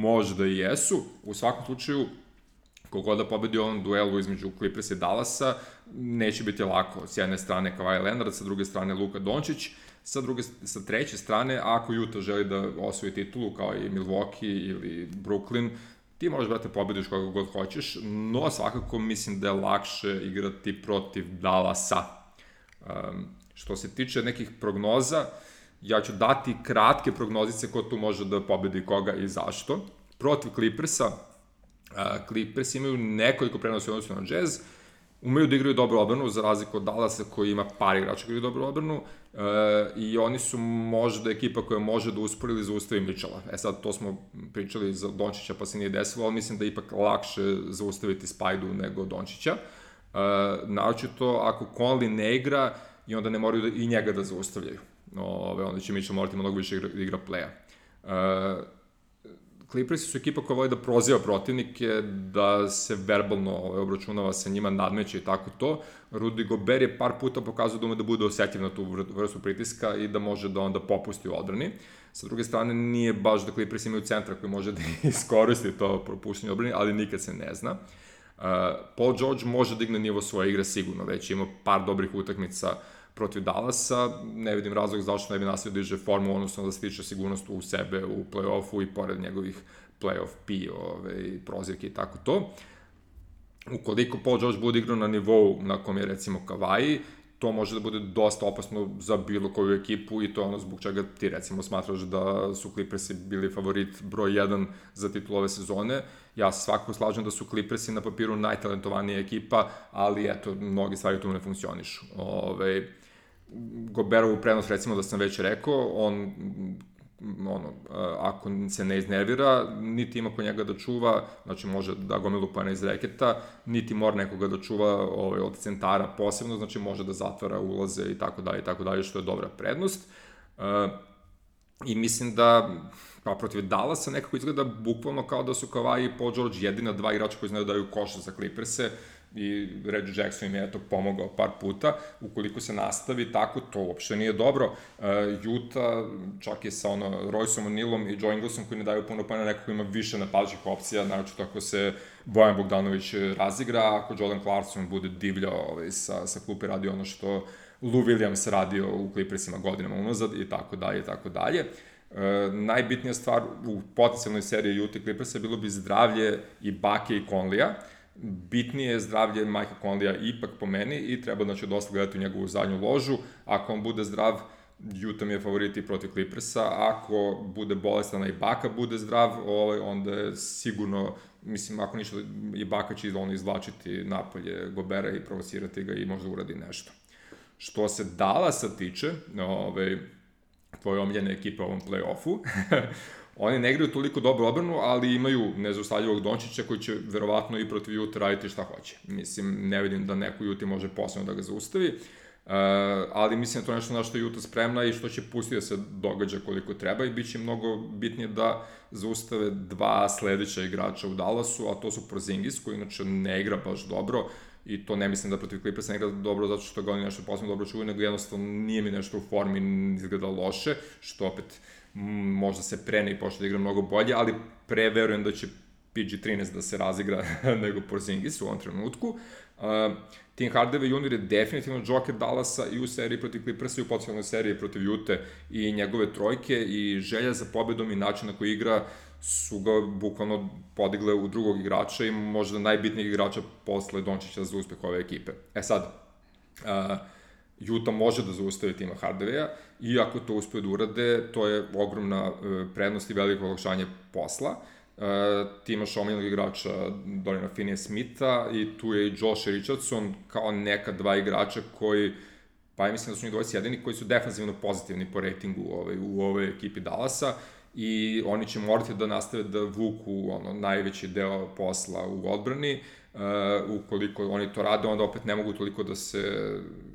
možda i jesu. U svakom slučaju, kogod da pobedi u ovom duelu između Clippersa i Dallasa, neće biti lako. S jedne strane Kawhi Leonard, sa druge strane Luka Dončić, Sa, druge, sa treće strane, ako Utah želi da osvoji titulu kao i Milwaukee ili Brooklyn, ti možeš, brate, pobediš koga god hoćeš, no svakako mislim da je lakše igrati protiv Dallasa. Um, što se tiče nekih prognoza, ja ću dati kratke prognozice ko tu može da pobedi koga i zašto. Protiv Clippersa, uh, Clippers imaju nekoliko prenosa u odnosu na Jazz, umeju da igraju dobru odbranu, za razliku od Dallasa koji ima par igrača koji igraju dobru odbranu, e, i oni su možda ekipa koja može da uspori ili zaustavi Mičela. E sad, to smo pričali za Dončića pa se nije desilo, ali mislim da je ipak lakše zaustaviti Spajdu nego Dončića. Uh, naočito, ako Conley ne igra, i onda ne moraju da, i njega da zaustavljaju. Ove, onda će Mitchell morati mnogo više igra, igra playa. Uh, Clippersi su ekipa koja voli da proziva protivnike, da se verbalno ovaj, obračunava sa njima, nadmeće i tako to. Rudy Gobert je par puta pokazao da ume da bude osjetljiv na tu vrstu pritiska i da može da onda popusti u odbrani. Sa druge strane, nije baš da Clippers imaju centra koji može da [laughs] iskoristi to propuštenje odbrani, ali nikad se ne zna. Uh, Paul George može da igne nivo svoje igre sigurno, već ima par dobrih utakmica uh, protiv Dallasa, ne vidim razlog zašto ne bi nastavio diže da formu, odnosno da stiče sigurnost u sebe u play-offu i pored njegovih play-off P, ove, prozirke i tako to. Ukoliko Paul George bude igrao na nivou na kom je recimo Kawhi, to može da bude dosta opasno za bilo koju ekipu i to je ono zbog čega ti recimo smatraš da su Clippersi bili favorit broj 1 za titul ove sezone. Ja se svakako slažem da su Clippersi na papiru najtalentovanija ekipa, ali eto, mnogi stvari tu ne funkcionišu. Ove, Goberovu prenos, recimo da sam već rekao, on ono, ako se ne iznervira, niti ima ko njega da čuva, znači može da gomilu pana iz reketa, niti mora nekoga da čuva ovaj, od centara posebno, znači može da zatvara ulaze i tako dalje i tako dalje, što je dobra prednost. I mislim da pa protiv Dallasa nekako izgleda bukvalno kao da su Kawhi i Paul George jedina dva igrača koji znaju da daju koša za Clippers-e, i Reggie Jackson im je eto pomogao par puta, ukoliko se nastavi tako, to uopšte nije dobro. Uh, Utah, čak i sa ono Royceom O'Neillom i Joe Inglesom koji ne daju puno pana, nekako ima više napadačih opcija, naročito ako se Bojan Bogdanović razigra, ako Jordan Clarkson bude divljao ovaj, sa, sa klupe radi ono što Lou Williams radio u Clippersima godinama unazad i tako dalje i tako dalje. E, najbitnija stvar u potencijalnoj seriji Utah Clippersa bilo bi zdravlje i Bake i Conlija bitnije je zdravlje Majka Conleya ipak po meni i treba znači dosta gledati u njegovu zadnju ložu. Ako on bude zdrav, Utah mi je favorit i protiv Clippersa, ako bude bolestan i Baka bude zdrav, ovaj, onda je sigurno, mislim, ako ništa, i Baka će on izvlačiti napolje Gobera i provocirati ga i možda uradi nešto. Što se Dallasa tiče, ovaj, tvoje omiljene ekipe u ovom play-offu, [laughs] Oni ne igraju toliko dobro obranu, ali imaju nezaustavljivog Dončića koji će verovatno i protiv Juta raditi šta hoće. Mislim, ne vidim da neko Juti može posebno da ga zaustavi. Uh, ali mislim da to nešto na što je Juta spremna i što će pustiti da se događa koliko treba i bit će mnogo bitnije da zaustave dva sledeća igrača u Dallasu, a to su Porzingis koji inače ne igra baš dobro i to ne mislim da protiv Clippersa ne igra dobro zato što ga oni nešto posebno dobro čuvaju, nego jednostavno nije mi nešto u formi izgleda loše, što opet možda se pre i počne da igra mnogo bolje, ali pre verujem da će PG-13 da se razigra [laughs] nego Porzingis u ovom trenutku. Uh, Tim Hardaway Jr. je definitivno Joker Dallasa i u seriji protiv Clippersa i u potencijalnoj seriji protiv Jute i njegove trojke i želja za pobedom i način na koji igra su ga bukvalno podigle u drugog igrača i možda najbitnijeg igrača posle Dončića za uspeh ove ekipe. E sad, uh, Utah može da zaustavi tima Hardawaya i ako to uspeju da urade, to je ogromna e, prednost i veliko olakšanje posla. Uh, ti imaš omiljenog igrača Dorina Finney Smitha i tu je i Josh Richardson kao neka dva igrača koji pa ja mislim da su njih dvojice jedini koji su defanzivno pozitivni po ratingu ovaj, u ovoj ekipi Dallasa i oni će morati da nastave da vuku ono, najveći deo posla u odbrani. Uh, ukoliko oni to rade, onda opet ne mogu toliko da se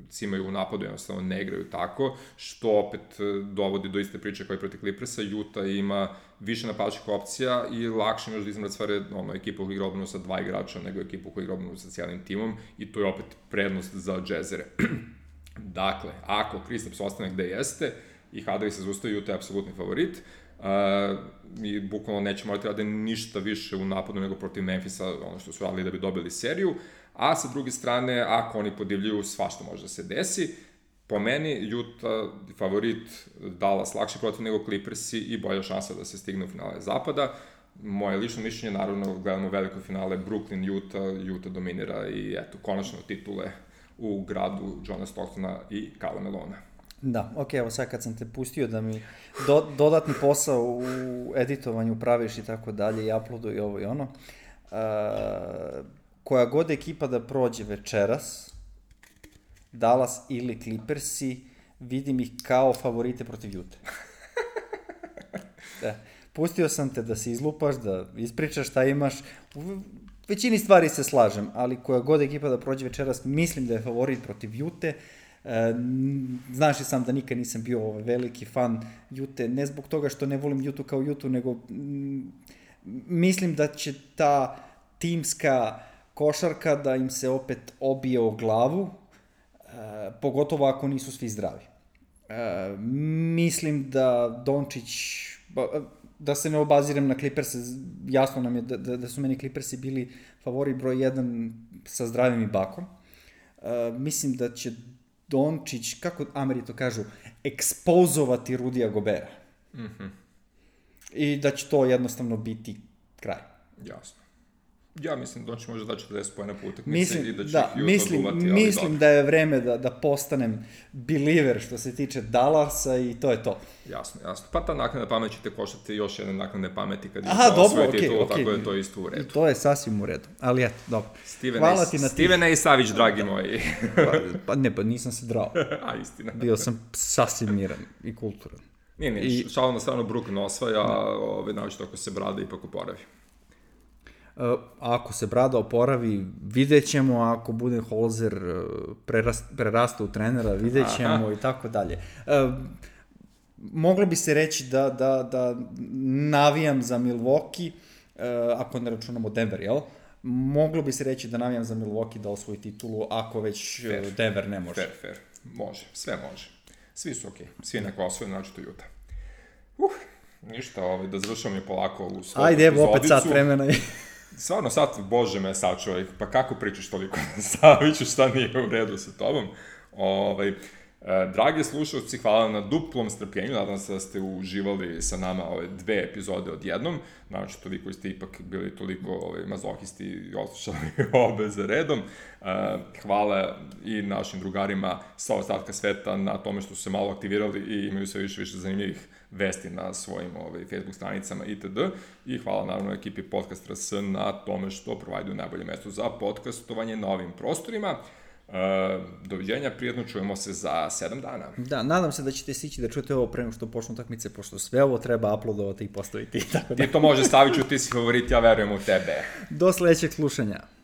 cimaju u napadu, jednostavno ne igraju tako, što opet e, dovodi do iste priče kao i protiv Clippersa. Utah ima više napadačkih opcija i lakše može da izmrati stvari ono, ekipu koja igra odbranu sa dva igrača nego ekipu koja igra odbranu sa cijelim timom i to je opet prednost za džezere. [clears throat] dakle, ako Kristaps ostane gde jeste i Hadri se zustavi, Utah je apsolutni favorit, Uh, i bukvalno neće morati rade ništa više u napadu nego protiv Memphisa, ono što su radili da bi dobili seriju a sa druge strane, ako oni podivljuju, svašta može da se desi. Po meni, Utah favorit Dallas lakše protiv nego Clippersi i bolja šansa da se stigne u finale zapada. Moje lično mišljenje, naravno, gledamo veliko finale Brooklyn, Utah, Utah dominira i eto, konačno titule u gradu Johna Stocktona i Kala Melona. Da, ok, evo sad kad sam te pustio da mi do, dodatni posao u editovanju praviš i tako dalje i uploadu i ovo i ono, uh, koja god ekipa da prođe večeras, Dallas ili Clippersi, vidim ih kao favorite protiv Jute. Da. Pustio sam te da se izlupaš, da ispričaš šta imaš. većini stvari se slažem, ali koja god ekipa da prođe večeras, mislim da je favorit protiv Jute. E, znaš i sam da nikad nisam bio ovaj veliki fan Jute, ne zbog toga što ne volim Jutu kao Jutu, nego mislim da će ta timska košarka da im se opet obije o glavu, e, pogotovo ako nisu svi zdravi. E, mislim da Dončić, da se ne obazirem na Clippers, jasno nam je da, da, da su meni Clippersi bili favori broj 1 sa zdravim i bakom. E, mislim da će Dončić, kako Ameri to kažu, ekspozovati Rudija Gobera. Mm -hmm. I da će to jednostavno biti kraj. Jasno. Ja mislim da Dončić može da 40 pojena po utakmici i da će da, ih mislim, oduvati, mislim da. da je vreme da, da postanem believer što se tiče Dallasa i to je to. Jasno, jasno. Pa ta naknada pamet ćete koštati još jedne naknade pameti kad Aha, dobro, okej, okay, titulu, okay. tako da to je isto u redu. To je sasvim u redu, ali eto, dobro. Steven Hvala ti na Stevene i Savić, dragi da. moji. pa, pa ne, pa nisam se drao. [laughs] A, istina. Bio sam sasvim miran i kulturan. Nije, nije, I... šalno na stranu Brook ne osvaja, ove, naočito ako se brada ipak oporavi. Uh, ako se Brada oporavi, vidjet ćemo, ako bude Holzer uh, prerast, prerasta u trenera, vidjet ćemo i tako dalje. Uh, moglo bi se reći da, da, da navijam za Milwaukee, ako ne računamo Denver, jel? Moglo bi se reći da navijam za Milwaukee da osvoji titulu, ako već fair. Denver ne može. Fair, fair. Može, sve može. Svi su okej. Okay. Svi neko osvoje, znači to Juta. Uh, ništa, ovaj, da završamo je polako u svoju Ajde, evo opet sat vremena. Stvarno sad, bože me sačuvaj, pa kako pričaš toliko [laughs] na Saviću, šta nije u redu sa tobom? Ovaj, E, dragi slušalci, hvala na duplom strpljenju, nadam se da ste uživali sa nama ove dve epizode odjednom, znači to vi koji ste ipak bili toliko ove, mazohisti i oslušali [laughs] obe za redom. E, hvala i našim drugarima sa ostatka sveta na tome što su se malo aktivirali i imaju sve više više zanimljivih vesti na svojim ovaj, Facebook stranicama itd. I hvala naravno ekipi Podcast RS na tome što provajduju najbolje mesto za podcastovanje na ovim prostorima. Uh, doviđenja, prijetno čujemo se za 7 dana. Da, nadam se da ćete stići da čujete ovo pre što počnu takmice, pošto sve ovo treba uploadovati i postaviti. [laughs] Tako da. Ti to može staviti, ti si favorit, ja verujem u tebe. Do sledećeg slušanja.